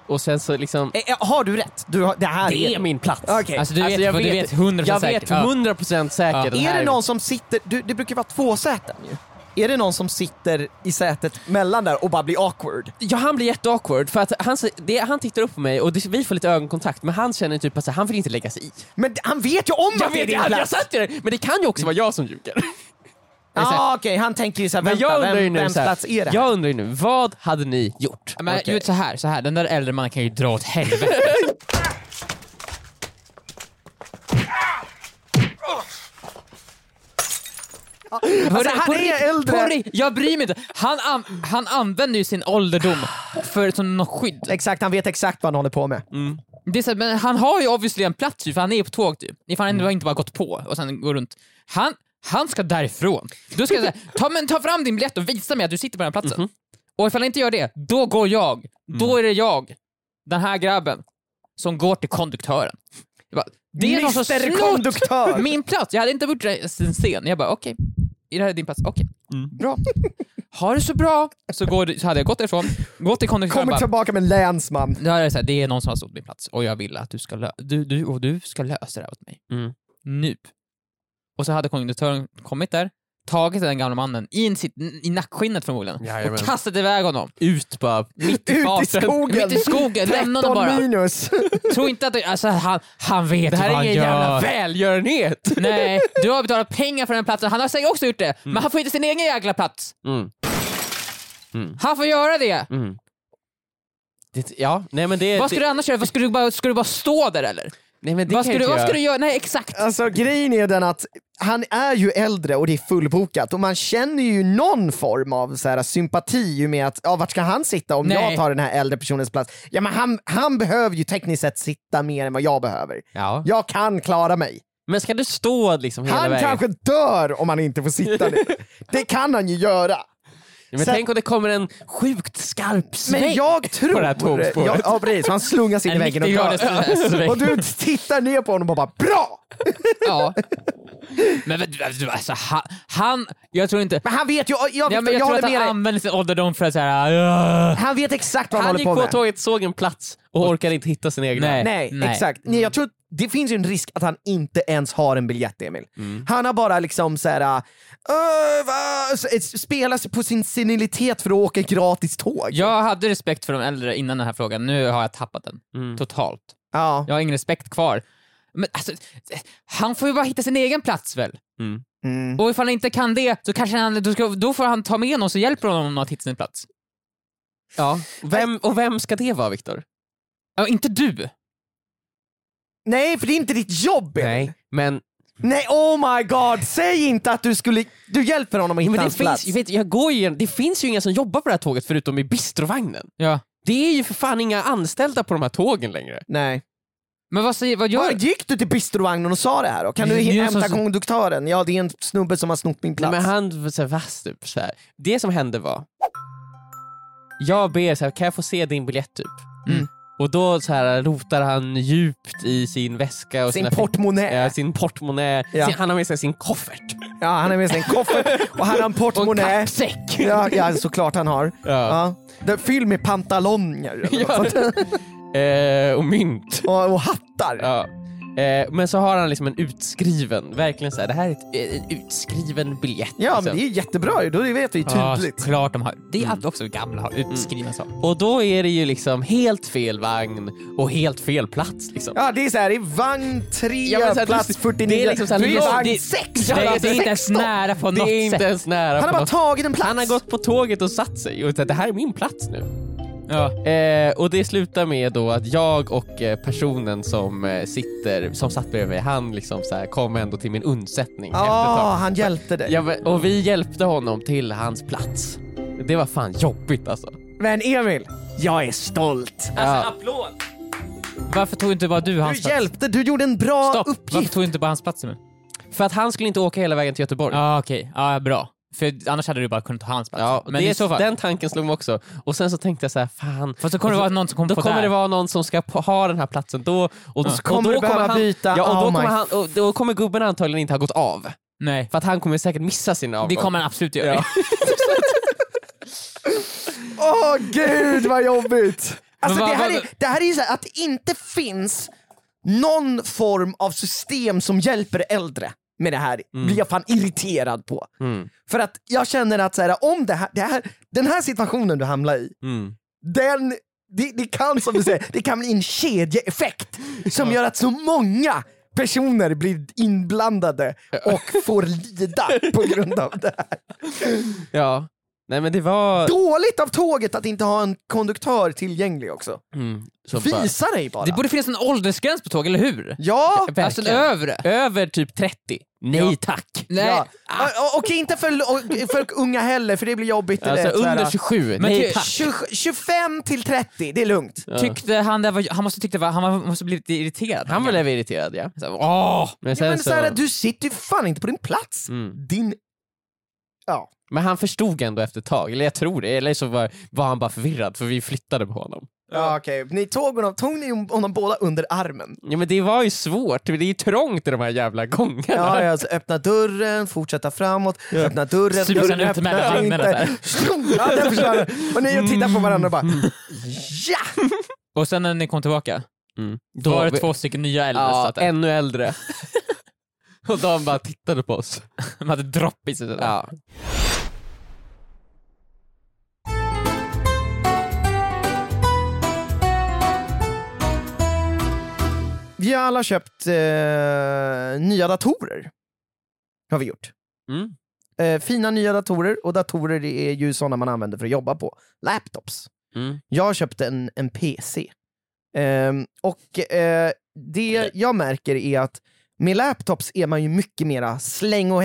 Och sen så liksom, Eh, eh, Har du rätt? Du har, det här det är min plats. Okej. Alltså du vet, jag du vet 100% jag säkert. vet Ja. 100% säkert Ja. Är det någon som sitter, du, det brukar vara två säten ju. Är det någon som sitter i sätet mellan där och bara blir awkward? Ja han blir jätteawkward för att han, det, han tittar upp på mig och det, vi får lite ögonkontakt men han känner typ att han vill inte lägga sig i. Men han vet ju om Jag att det är din jag, jag plats! satt ju där, men det kan ju också vara jag som ljuger. Ja ah, okej, han tänker ju såhär, Men jag vänta, undrar ju vem, nu, vems plats är det här? jag undrar ju nu, vad hade ni gjort? Men vet så här, så här, den där äldre mannen kan ju dra åt helvete. Alltså, han är äldre. jag bryr mig inte. Han, an, han använder ju sin ålderdom för som något skydd. Exakt, han vet exakt vad han håller på med. Det är så, men han har ju obviously en plats ju, för han är på tåg typ. Ifall han ändå inte bara gått på och sen går runt. Han, han ska därifrån. Då ska säga, ta, men, ta fram din biljett och visa mig att du sitter på den här platsen. Och ifall han inte gör det, då går jag. Då är det jag, den här grabben, som går till konduktören. Jag bara, det är någon som Konduktör! min plats. Jag hade inte gjort det sen. Jag bara okej, är det här din plats? Okej, bra. Ha det så bra. Så, går, det- så hade jag gått därifrån, gått till konduktören bara, tillbaka med länsman. då är det, så här, det är någon som har snott min plats och jag vill att du ska, lö- du, du, och du ska lösa det här åt mig. Mm. Nu. Och så hade konduktören kommit där, tagit den gamla mannen i, en, sitt, i nackskinnet förmodligen Jajamän. och kastat iväg honom. Ut bara, mitt i Ut i skogen! Mitt i skogen, lämna honom 13 bara. minus! Tro inte att det, alltså, han, han vet Det här vad är han ingen gör. jävla välgörenhet. Nej, du har betalat pengar för den platsen, han har säkert också gjort det, men han får inte sin egen jäkla plats. Mm. Han får göra det! Mm. Det, ja, nej men det... Vad ska det, du annars göra? Vad ska, du bara, ska du bara stå där eller? Nej, men det Vad ska, du, vad ska du göra? Nej exakt! Alltså grejen är den att han är ju äldre och det är fullbokat och man känner ju någon form av så här, sympati ju med att, ja vart ska han sitta om Nej. jag tar den här äldre personens plats? Ja men han, han behöver ju tekniskt sett sitta mer än vad jag behöver. Ja. Jag kan klara mig. Men ska du stå liksom hela Han vägen? kanske dör om han inte får sitta ner. Det kan han ju göra. Men Sen- tänk om det kommer en sjukt skarp sväng Men jag tror... på det här tågspåret. Ja, ja precis, han slungas in i En väggen och 90 graders dör. sväng. Och du tittar ner på honom och bara bra! Ja. Men du, du, alltså, han, han, jag tror inte... Men han vet ju, jag, jag, Ja, men jag, jag tror att han använder sin ålderdom för att säga... Han vet exakt vad han, Han håller gick på på med. tåget, såg en plats och orkade inte hitta sin egen. Nej. Nej, Nej. exakt. Nej, jag tror det finns ju en risk att han inte ens har en biljett Emil. Mm. Han har bara liksom såhär, uh, va? S- s- spelar sig på sin senilitet för att åka gratis tåg. Jag hade respekt för de äldre innan den här frågan, nu har jag tappat den. Mm. Totalt. Ja. Jag har ingen respekt kvar. Men alltså, han får ju bara hitta sin egen plats väl? Mm. Mm. Och ifall han inte kan det, så kanske han, då, ska, då får han ta med någon som hjälper honom att hitta sin plats. Ja. Vem, och vem ska det vara Viktor? Ja, inte du! Nej, för det är inte ditt jobb. Nej, men, Nej, oh my god, säg inte att du skulle, du hjälper honom att hitta hans plats. finns, jag vet, jag går ju, det finns ju inga som jobbar på det här tåget förutom i bistrovagnen. Ja. Det är ju för fan inga anställda på de här tågen längre. Nej. Men vad säger, vad gör... Var gick du till bistrovagnen och sa det här då? Kan du hämta som- konduktören? Ja, det är en snubbe som har snott min Nej, plats. men han var så här, vass typ. Så här. Det som hände var, jag ber så här, kan jag få se din biljett typ? Mm. Och då så här, rotar han djupt i sin väska och Sin sina portmonnä. Ja, sin portmonnä. Ja. Sin, han har med sig sin koffert. Ja, han har med sig en koffert och han har en Och portmonnä. kappsäck. Ja, ja, såklart han har. Ja. Ja. Fylld med pantalonger Ja. Eh, och mynt. och, och hattar. Ja. Eh, men så har han liksom en utskriven, verkligen så här, det här är ett, eh, en utskriven biljett. Ja, men liksom. det är jättebra ju, då vet vi Ja, tydligt. klart de har. Det är alltid också gamla har utskrivna saker. Och då är det ju liksom helt fel vagn och helt fel plats liksom. Ja, det är såhär, det är vagn 3, Ja, men så här, plats det- 49, det är liksom så här, du är vagn det- 6, Ja, Det, alltså, det är inte ens 16. nära på Det något är inte sätt. ens nära Han på har bara tagit en plats. Han har gått på tåget och satt sig och sagt det här är min plats nu. Ja. Eh, och det slutar med då att jag och eh, personen som eh, sitter, som satt bredvid mig, han liksom så här kom ändå till min undsättning efter ett Ja, han hjälpte dig. Ja, men- och vi hjälpte honom till hans plats. Det var fan jobbigt alltså. Men Emil, jag är stolt. Ja. applåd! Varför tog inte bara du Du hans plats? hjälpte, du gjorde en bra Stopp! Varför uppgift. tog inte bara hans plats nu? För att han skulle inte åka hela vägen till Göteborg. Ja okej, ja bra. För annars hade du bara kunnat ta hans plats. Ja, men det, i så fall. den tanken slog mig också. Och sen så tänkte jag så här, fan. Fast så kommer det vara någon som kommer Då kommer det vara någon som ska ha den här platsen då, och, och, Så kommer då du behöva han, byta. Ja, och då, Oh kommer my han, och då kommer gubben antagligen inte ha gått av. Nej, För att han kommer säkert missa sin avgång. det kommer han absolut göra. Ja. Åh gud vad jobbigt! Alltså, Men det, vad- här vad- är, det här är ju så här, att det inte finns någon form av system som hjälper äldre med det här blir jag fan irriterad på. Mm. För att jag känner att så här, om det här, det här, den här situationen du hamnar i, Mm. den, det, det kan som du säger, det kan bli en kedjeeffekt som gör att så många personer blir inblandade och får lida på grund av det här. Ja. Nej men det var... Dåligt av tåget att inte ha en konduktör tillgänglig också. Mm. Så bara- Visa dig bara. Det borde finnas en åldersgräns på tåg, eller hur? Ja! Alltså en Verkligen. övre. Över typ 30. Nej Ja. tack. Nej. ja. Och, och inte för, och, för unga heller för det blir jobbigt. Alltså det, under 27. Men Nej tack. 20, 25 till 30, det är lugnt. Ja. Tyckte han där var, han måste tyckte var, han måste blivit irriterad. Han blev irriterad ja. Så, Åh! Men Ja, sen men så... så här, du sitter ju fan inte på din plats. Mm. Din... Ja. Men han förstod ändå efter ett tag, eller jag tror det, eller så var, var han bara förvirrad för vi flyttade på honom. Ja, okej. Ni tog honom, tog ni honom båda under armen? Ja men det var ju svårt, det är ju trångt i de här jävla gångarna. Ja, ja, alltså, öppna dörren, fortsätta framåt, öppna dörren, dörren ut mellan inte. Ja, försvann den. Och ni tittar på varandra och bara ja! Och sen när ni kom tillbaka, Mm. då var det två stycken nya äldre Ja, ännu äldre. Och de bara tittade på oss. De hade dropp i sig. sådär. Ja. Vi har alla köpt eh, nya datorer. Har vi gjort. Mm. Eh, fina nya datorer, och datorer är ju sådana man använder för att jobba på. Laptops. Mm. Jag köpte en, en PC. Ehm, och eh, det jag märker är att med laptops är man ju mycket mera släng och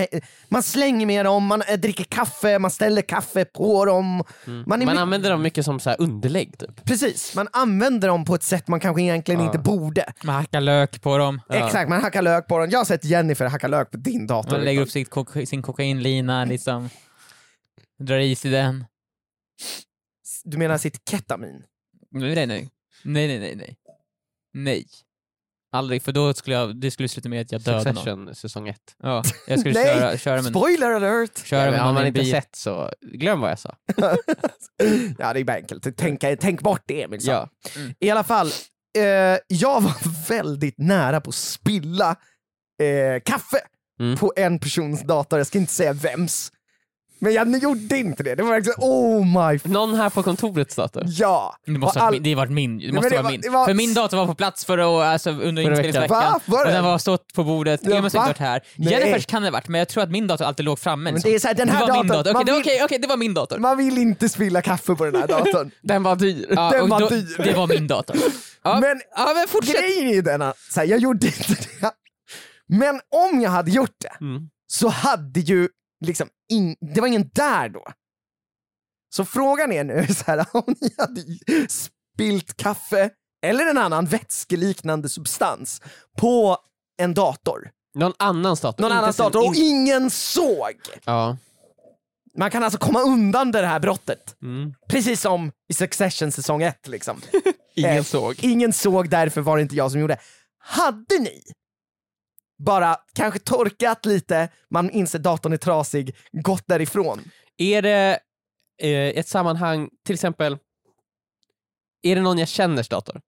Man slänger med dem, man eh, dricker kaffe, man ställer kaffe på dem. Mm. Man Man använder dem mycket som så här underlägg typ. Precis, man använder dem på ett sätt man kanske egentligen Ja. inte borde. Man hackar lök på dem, Ja. Exakt, man hackar lök på dem. Jag har sett Jennifer hacka lök på din dator. man lägger upp sitt koka, sin kokainlina liksom, drar i sig den. Du menar sitt ketamin? Nej nej nej. Nej nej nej nej. Nej. Aldrig, för då skulle jag, det skulle sluta med att jag dödade någon. Succession säsong 1. Ja, jag skulle Nej! köra, köra med, Spoiler alert! köra med har man inte sett så, glöm vad jag sa. Ja, det är bara enkelt. Tänk, tänk bort det Emil. Ja. I alla fall, eh, jag var väldigt nära på att spilla eh, kaffe Mm. på en persons dator, jag ska inte säga vems. Men jag gjorde inte det, det var verkligen oh my Någon här på kontorets dator? ja. Det måste, ha all- varit min, det varit min. Det måste det vara var- min. det var- För min dator var på plats för att, alltså, under inspelningsveckan. Va? Var och det? den var stått på bordet. Ja, va? inte varit här. Nej. Jennifers kan det ha varit, men jag tror att min dator alltid låg framme. Men liksom. det är så här, den här det var min datorn, dator. Okej, det, vill- okej, okej, det var min dator. Man vill inte spilla kaffe på den här datorn. Den var dyr. Ja, den var då- dyr. Det var min dator. Ja, Men ja, men fortsätt. grejen är ju den att, så här, jag gjorde inte det. Men om jag hade gjort det, Mm. så hade ju liksom, in, det var ingen där då. Så frågan är nu så här, om ni hade spilt kaffe eller en annan vätskeliknande substans på en dator, Någon annans dator. någon annans dator och in- ingen såg. Ja. Man kan alltså komma undan det här brottet. Mm. Precis som i Succession säsong 1 liksom. Ingen Eh, såg. Ingen såg, därför var det inte jag som gjorde. Hade ni bara kanske torkat lite, man inser datorn är trasig, gått därifrån? Är det eh, ett sammanhang, till exempel, är det någon jag känners dator?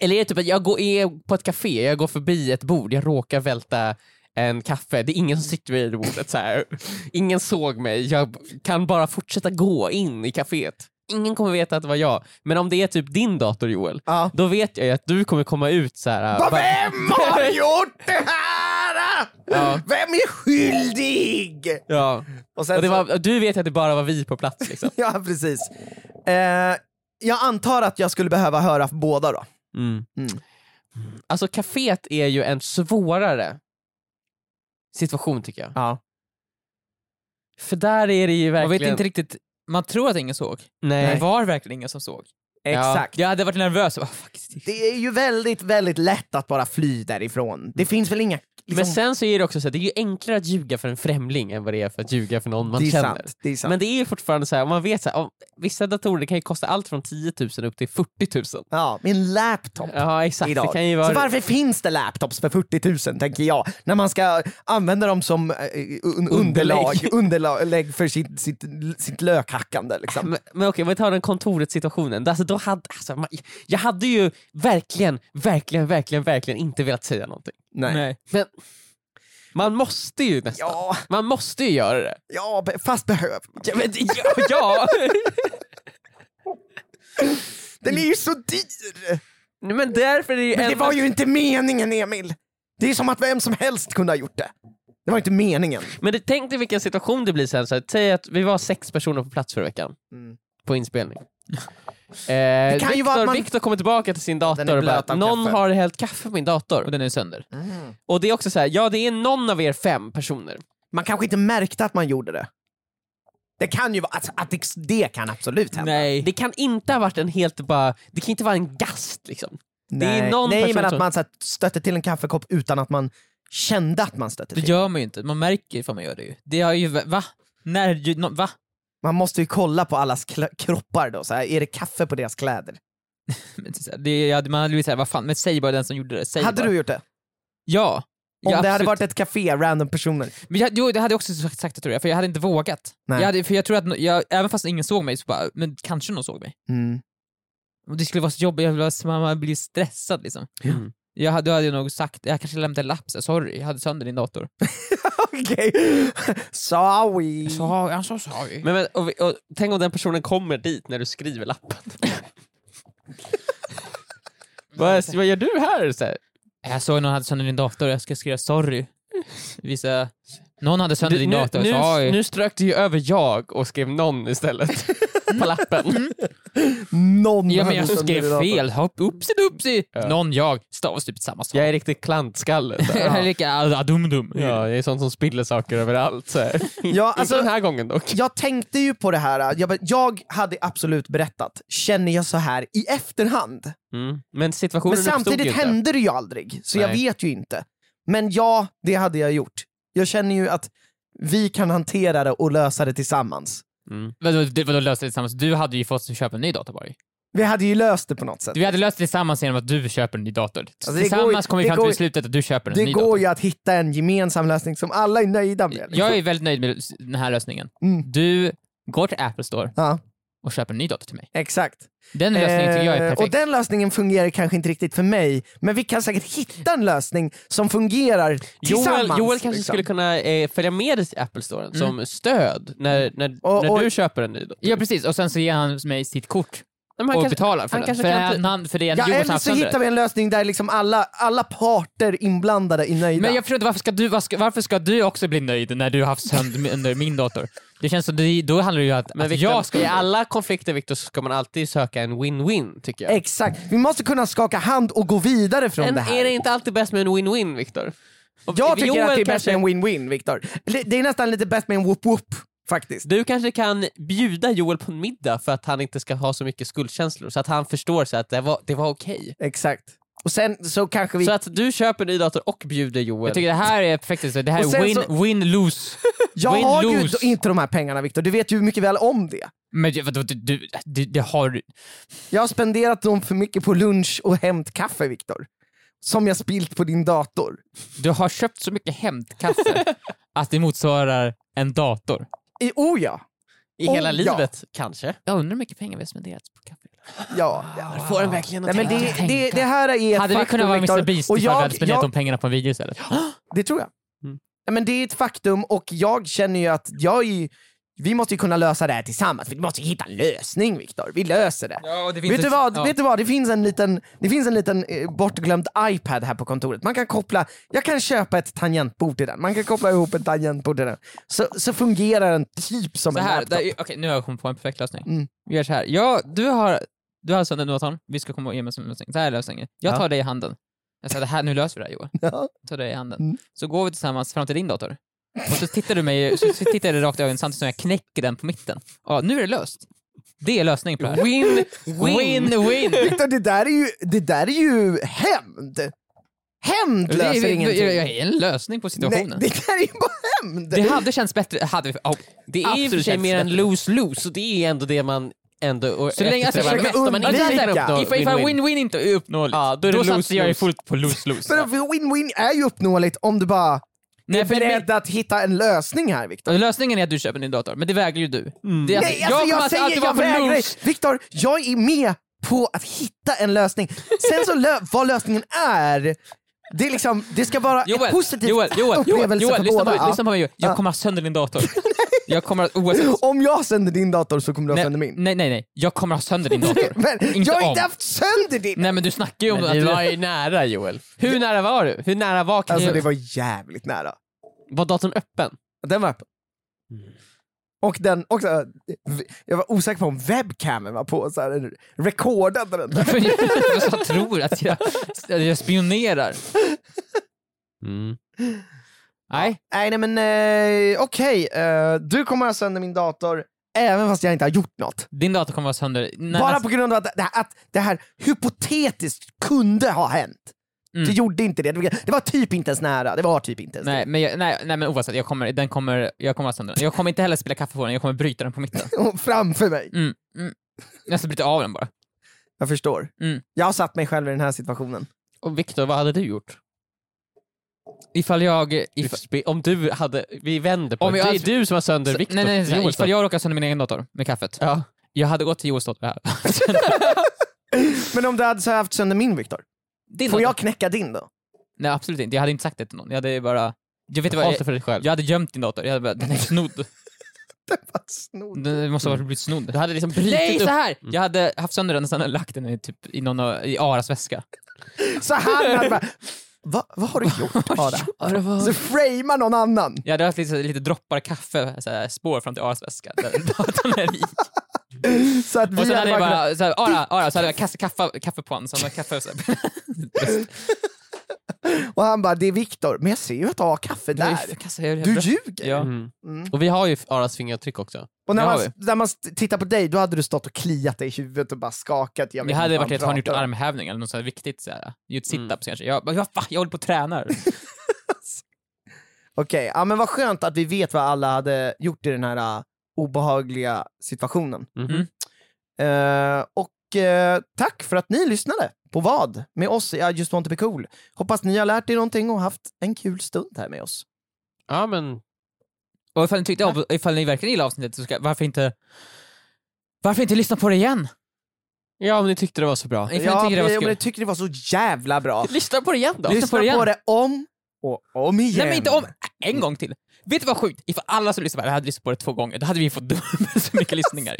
Eller är det typ att jag går, är på ett café, jag går förbi ett bord, jag råkar välta en kaffe, det är ingen som sitter vid bordet så här. Ingen såg mig, jag kan bara fortsätta gå in i kaféet. Ingen kommer veta att det var jag. Men om det är typ din dator Joel, Ja. då vet jag ju att du kommer komma ut så här. Vem har gjort det här? Ja. Vem är skyldig? Ja. Och Och det så- var, du vet att det bara var vi på plats liksom. Ja, precis. Eh, jag antar att jag skulle behöva höra båda då. Mm. Mm. Alltså kaféet är ju en svårare situation tycker jag. Ja. För där är det ju Man verkligen... vet inte riktigt, man tror att ingen såg. Nej. Det var verkligen ingen som såg. Exakt. Jag hade varit nervös. Oh. Det är ju väldigt, väldigt lätt att bara fly därifrån. Det finns väl inga... Liksom, Men sen så är det också så att det är ju enklare att ljuga för en främling än vad det är för att ljuga för någon man det känner. sant. Det är sant. Men det är ju fortfarande så här, man vet så här, vissa datorer kan ju kosta allt från 10 000 upp till 40 000. Ja, en laptop. Ja exakt, idag. det kan ju vara... Så varför finns det laptops för 40 000 tänker jag, när man ska använda dem som eh, un underlag, underlag för sitt, sitt, sitt lökhackande. Liksom. Men, men okej, om vi tar den kontoret situationen. Alltså, då hade, alltså, man, jag hade ju verkligen, verkligen, verkligen, verkligen inte velat säga någonting. Nej. Nej. Men man måste ju nästan. Ja, Man måste ju göra det. ja, fast behöver man. Ja, men, ja, ja. Den är ju så dyr! Men därför är det ju Men det var ju inte meningen Emil! Det är som att vem som helst kunde ha gjort det. Det var inte meningen. Men det, tänk dig vilken situation det blir sen. Så här, säg att vi var sex personer på plats förra veckan Mm. på inspelning. Eh, kan ju Victor, vara att man- Victor kommer tillbaka till sin dator och bara, någon kaffe." har hällt kaffe på min dator. Och den är sönder. Och det är också så här, ja det är någon av er fem personer. Man kanske inte märkte att man gjorde det. Det kan ju vara, alltså, att det, det kan absolut hända. Nej. Det kan inte ha varit en helt bara, det kan inte vara en gast liksom. det är Nej, någon Nej men att man så här, stötte till en kaffekopp utan att man kände att man stötte Det till. gör man ju inte. Man märker ifall man gör det ju. Det har ju, va? När, va? Man måste ju kolla på allas kroppar då, så här, är det kaffe på deras kläder? Det Det, ja, man hade blivit såhär, vad fan, men säg bara den som gjorde det. Säg hade bara. du gjort det? Ja. Om ja, det hade absolut. varit ett café, random personer? Men jag, jo, det hade jag också sagt, sagt tror jag, för jag hade inte vågat. Nej. Jag hade, för jag tror att, jag, även fast ingen såg mig, så bara, men kanske någon såg mig. Mm. Och det skulle vara så jobbigt, jag man blir stressad liksom. Mm. Jag hade, då hade jag nog sagt, jag kanske lämnade en lapp, så sorry, jag hade sönder din dator. Okej, sorry. Så, jag så sorry. Men, men, och, vi- och, tänk om den personen kommer dit när du skriver lappen. vad, vad gör du här? Så här, Jag såg någon hade sönder din dator, jag ska skriva sorry. Visa, någon hade sönder du, din nu, dator, nu, sorry. nu strök du ju över jag och skrev någon istället på lappen. Någon Ja men jag skrev fel, hopp, upsi dupsi. Ja. Någon, jag, stavas typ samma sak. Jag är riktigt klantskalle. Jag är lika adum-dum. Ja, jag är sån som spiller saker överallt. Så här. Ja, alltså- Inte den här gången dock. Jag tänkte ju på det här, jag, jag hade absolut berättat, känner jag så här i efterhand? Mm. Men situationen Men samtidigt hände det ju aldrig, så jag Nej. vet ju inte. Men ja, det hade jag gjort. Jag känner ju att vi kan hantera det och lösa det tillsammans. Mm. Vadå, det- vadå löste det tillsammans? Du hade ju fått köpa en ny dator bara. Vi hade ju löst det på något sätt. Vi hade löst det tillsammans genom att du köper en ny dator. Alltså, det går tillsammans kom vi det fram går till ju- slutet att du köper en Det ny går dator. ju att hitta en gemensam lösning som alla är nöjda med. liksom. Jag är väldigt nöjd med den här lösningen. Mm. Du går till Apple Store Ja. Och köper en ny dator till mig. Exakt. Den lösningen tycker jag är Eh, perfekt. och den lösningen fungerar kanske inte riktigt för mig, men vi kan säkert hitta en lösning som fungerar tillsammans. Joel, Joel kanske liksom. skulle kunna eh, följa med dig till Apple Storen som stöd när, när, Och- när och- du köper en ny dator. Ja precis, och sen så ger han mig sitt kort och kanske- betalar för han den. För, kan han, för det är Ja, eller så hittar vi en lösning där liksom alla, alla parter inblandade är nöjda. Men jag förstår inte, varför ska, du, varför ska du också bli nöjd när du har haft sönder min dator? Det känns som, det, då handlar det ju om att, Men att Victor, jag ska i alla konflikter Victor, så ska man alltid söka en win-win tycker jag. Exakt, vi måste kunna skaka hand och gå vidare från Men det här. är det inte alltid bäst med en win-win Victor? Och Jag tycker Joel att det är bäst kanske- med en win-win, Viktor. Det är nästan lite bäst med en whoop-whoop, faktiskt. Du kanske kan bjuda Joel på en middag för att han inte ska ha så mycket skuldkänslor, så att han förstår sig att det var, det var okej. Exakt. Och sen så kanske vi... Så att du köper en ny dator och bjuder Joel. Jag tycker det här är perfekt, det här är win, så- win, lose. jag win, har ju lose. inte de här pengarna, Viktor. Du vet ju mycket väl om det. Men du, vadå, du, du, du, det har. Jag har spenderat dem för mycket på lunch och hämtkaffe, Viktor. Som jag spilt på din dator. Du har köpt så mycket hämtkaffe att det motsvarar en dator. I, oh ja. I hela Oh, ja. livet kanske. Jag undrar hur mycket pengar vi har spenderat på kaffe. Ja. Får en verkligen Nej, men det, tänka. det, det här är ett Hade vi faktum, kunnat vara. Mr Beast Och ifall vi jag, hade spenderat jag, de pengarna på en video istället? Det tror jag. Mm. Nej, Men det är ett faktum och jag känner ju att jag är ju, vi måste ju kunna lösa det här tillsammans. Vi måste ju hitta en lösning Viktor. Vi löser det. Ja, det Vet du, vad, ja. vet du vad, det finns en liten, det finns en liten eh, bortglömd iPad här på kontoret. Man kan koppla, jag kan köpa ett tangentbord till den. Man kan koppla ihop ett tangentbord till den. Så, så fungerar den typ som Så en här, laptop. okej nu har jag kommit på en perfekt lösning. Mm. Vi gör så här. Ja, du har, du har sönder datorn, vi ska komma och ge mig en lösning. Så här är lösningen. Jag Ja. tar dig i handen. Jag säger det här, nu löser vi det här Joel. Ja. Jag tar dig i handen. Mm. Så går vi tillsammans fram till din dator. Och så tittar du mig, så, tittar jag dig rakt i ögonen samtidigt som jag knäcker den på mitten. Ja, nu är det löst. Det är lösningen på det här. Win, Win, win! Viktor, det där är ju, det där är ju hämnd. Hämnd Det är, löser det ingenting. är en lösning på Nej, situationen. det där är ju bara hämnd. Det hade känts bättre, hade oh, Det är ju i och för sig mer bättre. lose-lose, så det är ändå det man ändå och Så länge, alltså, mest om man inte kan uppnå win-win. win-win inte är uppnåeligt, Ja, då är det då satsar lose, jag fullt på lose-lose. För win-win är ju uppnåeligt om du bara Nej, är för beredd att hitta en lösning här Viktor. Lösningen är att du köper en ny dator, men det vägrar ju du. Det är Mm. Nej, alltså, jag jag, alltså säger, alltid jag vägrar. Viktor, jag är med på att hitta en lösning. Sen så lö- vad lösningen är, det, är liksom, det ska vara Joel, positivt Joel, Joel, Joel, upplevelse Joel, för lyssna, båda. på, mig, lyssna på mig Joel. Jag Ja. kommer ha sönder din dator. Jag kommer att, oavsett. Om jag sänder din dator så kommer du ha Nej, sönder min. nej, nej, nej. Jag kommer ha sönder din dator. Men Inte jag har om. inte haft sönder din! Nej men du snackar ju om Men att du var ju nära Joel. Hur nära var du? Hur nära var Alltså alltså, det var jävligt nära. Var datorn öppen? Den var öppen. Och den också, jag var osäker på om webcamen var på, så här, recordade den. jag tror att jag, att jag spionerar. Mm. Nej, Nej, nej men eh, okej, eh, du kommer ha sönder min dator även fast jag inte har gjort något. din dator kommer vara sönder. Nej, Bara alltså- på grund av att det, här, att det här hypotetiskt kunde ha hänt. Mm. Det gjorde inte det. Det var typ inte ens nära. Det var typ inte ens Nej men, jag, nej, nej men oavsett, jag kommer, den kommer, jag kommer ha sönder den. Jag kommer inte heller spela kaffe på den, jag kommer bryta den på mitten. det. Framför mig. Mm, mm. Jag ska bryta av den bara. Jag förstår. Mm. Jag har satt mig själv i den här situationen. Och Viktor, vad hade du gjort? Ifall jag... Ifall, If, om du hade, vi vänder på Om det. jag Det är alltså- du som har sönder Viktor. nej, nej, nej, Joels ifall jag råkar sönder min egen dator med kaffet. Ja. Jag hade gått till Joels dator här. Men om du hade så haft sönder min Viktor, Din får dator? jag knäcka din då? Nej absolut inte, jag hade inte sagt det till någon. Jag hade bara... Jag vet inte vad, jag, för dig själv. jag hade gömt din dator, jag hade bara, den är snodd. Vad snodd. Den måste ha blivit snodd. Du hade liksom brutit Nej, upp... så här. Jag hade haft sönder den och sen lagt den i, typ, i, någon, av- i Aras väska. Så han hade bara, Va, vad har du gjort Ada? Så framea någon annan. Jag hade haft lite, lite droppar kaffe, så här, spår fram till Aras väska. Där datorn är i. Så att vi Och sen hade jag kunnat- bara, så här, Ara, Ara, så hade jag kastat kaffe, kaffe på honom. Så han kaffe, så och han bara, det är Viktor, men jag ser ju att du har kaffe där. Kassa, jag, Du ljuger! Ja. Mm. Mm. Och vi har ju Aras fingeravtryck också. Och när man, när man tittar på dig, då hade du stått och kliat dig i huvudet och bara skakat. Jag Det hade varit att han gjort pratar om. armhävning eller något så här viktigt. Så här. Gjort Mm. sit-ups kanske. Jag, bara, ja, va? jag håller på och tränar. Okej, ja, men vad skönt att vi vet vad alla hade gjort i den här obehagliga situationen. Mhm. Mm. Eh, och eh, tack för att ni lyssnade på vad med oss i I just want to be cool. Hoppas ni har lärt er någonting och haft en kul stund här med oss. Ja men, Och ifall ni, tyckte, om- ifall ni verkligen gillar avsnittet, så ska, varför inte Varför inte lyssna på det igen? Ja, om ni tyckte det var så bra. Ifall ni Ja, tycker det var kul. jag tycker det var så jävla bra. Lyssna på det igen då. Lyssna Lyssna på det igen. på det om och om igen. Nej men inte om, en gång till. Vet du vad sjukt? Ifall alla som lyssnar på det här hade lyssnat på det två gånger, då hade vi fått dubbelt så mycket lyssningar.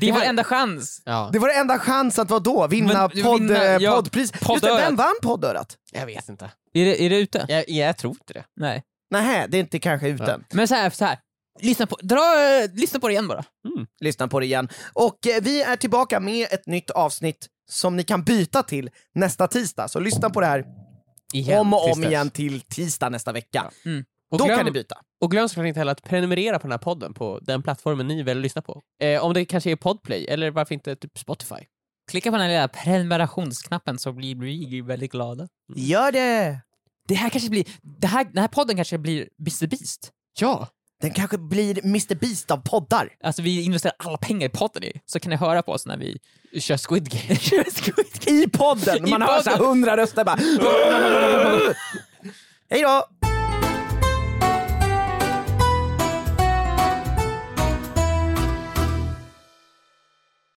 Det är vår enda chans. Ja, Det var enda chans att vadå? Vinna, Men- podd, vinna, eh, ja, poddpris. Just det, vem vann poddörat? jag vet inte. Är det, är det ute? Jag, jag tror inte det. Nej. Nej, det är inte kanske ute. Ja. Men så här, så här. Lyssna på, dra, eh, lyssna på det igen bara. Lyssna på det igen. Och eh, vi är tillbaka med ett nytt avsnitt som ni kan byta till nästa tisdag. Så lyssna på det här Igen, om och om igen till tisdag nästa vecka. Och Då glöm, kan ni byta. Och glöm såklart inte heller att prenumerera på den här podden på den plattformen ni väljer att lyssna på. Eh, om det kanske är Podplay, eller varför inte typ Spotify. Klicka på den här lilla prenumerationsknappen så blir vi väldigt glada. Gör det! Det här kanske blir, det här, den här podden kanske blir Mr Beast. Ja! Den kanske blir Mr Beast av poddar. Alltså vi investerar alla pengar i podden i, så kan ni höra på oss när vi Kör Squid Game. kör Squid Game. I podden! I Man hör så här podden. hundra röster bara... Hej då!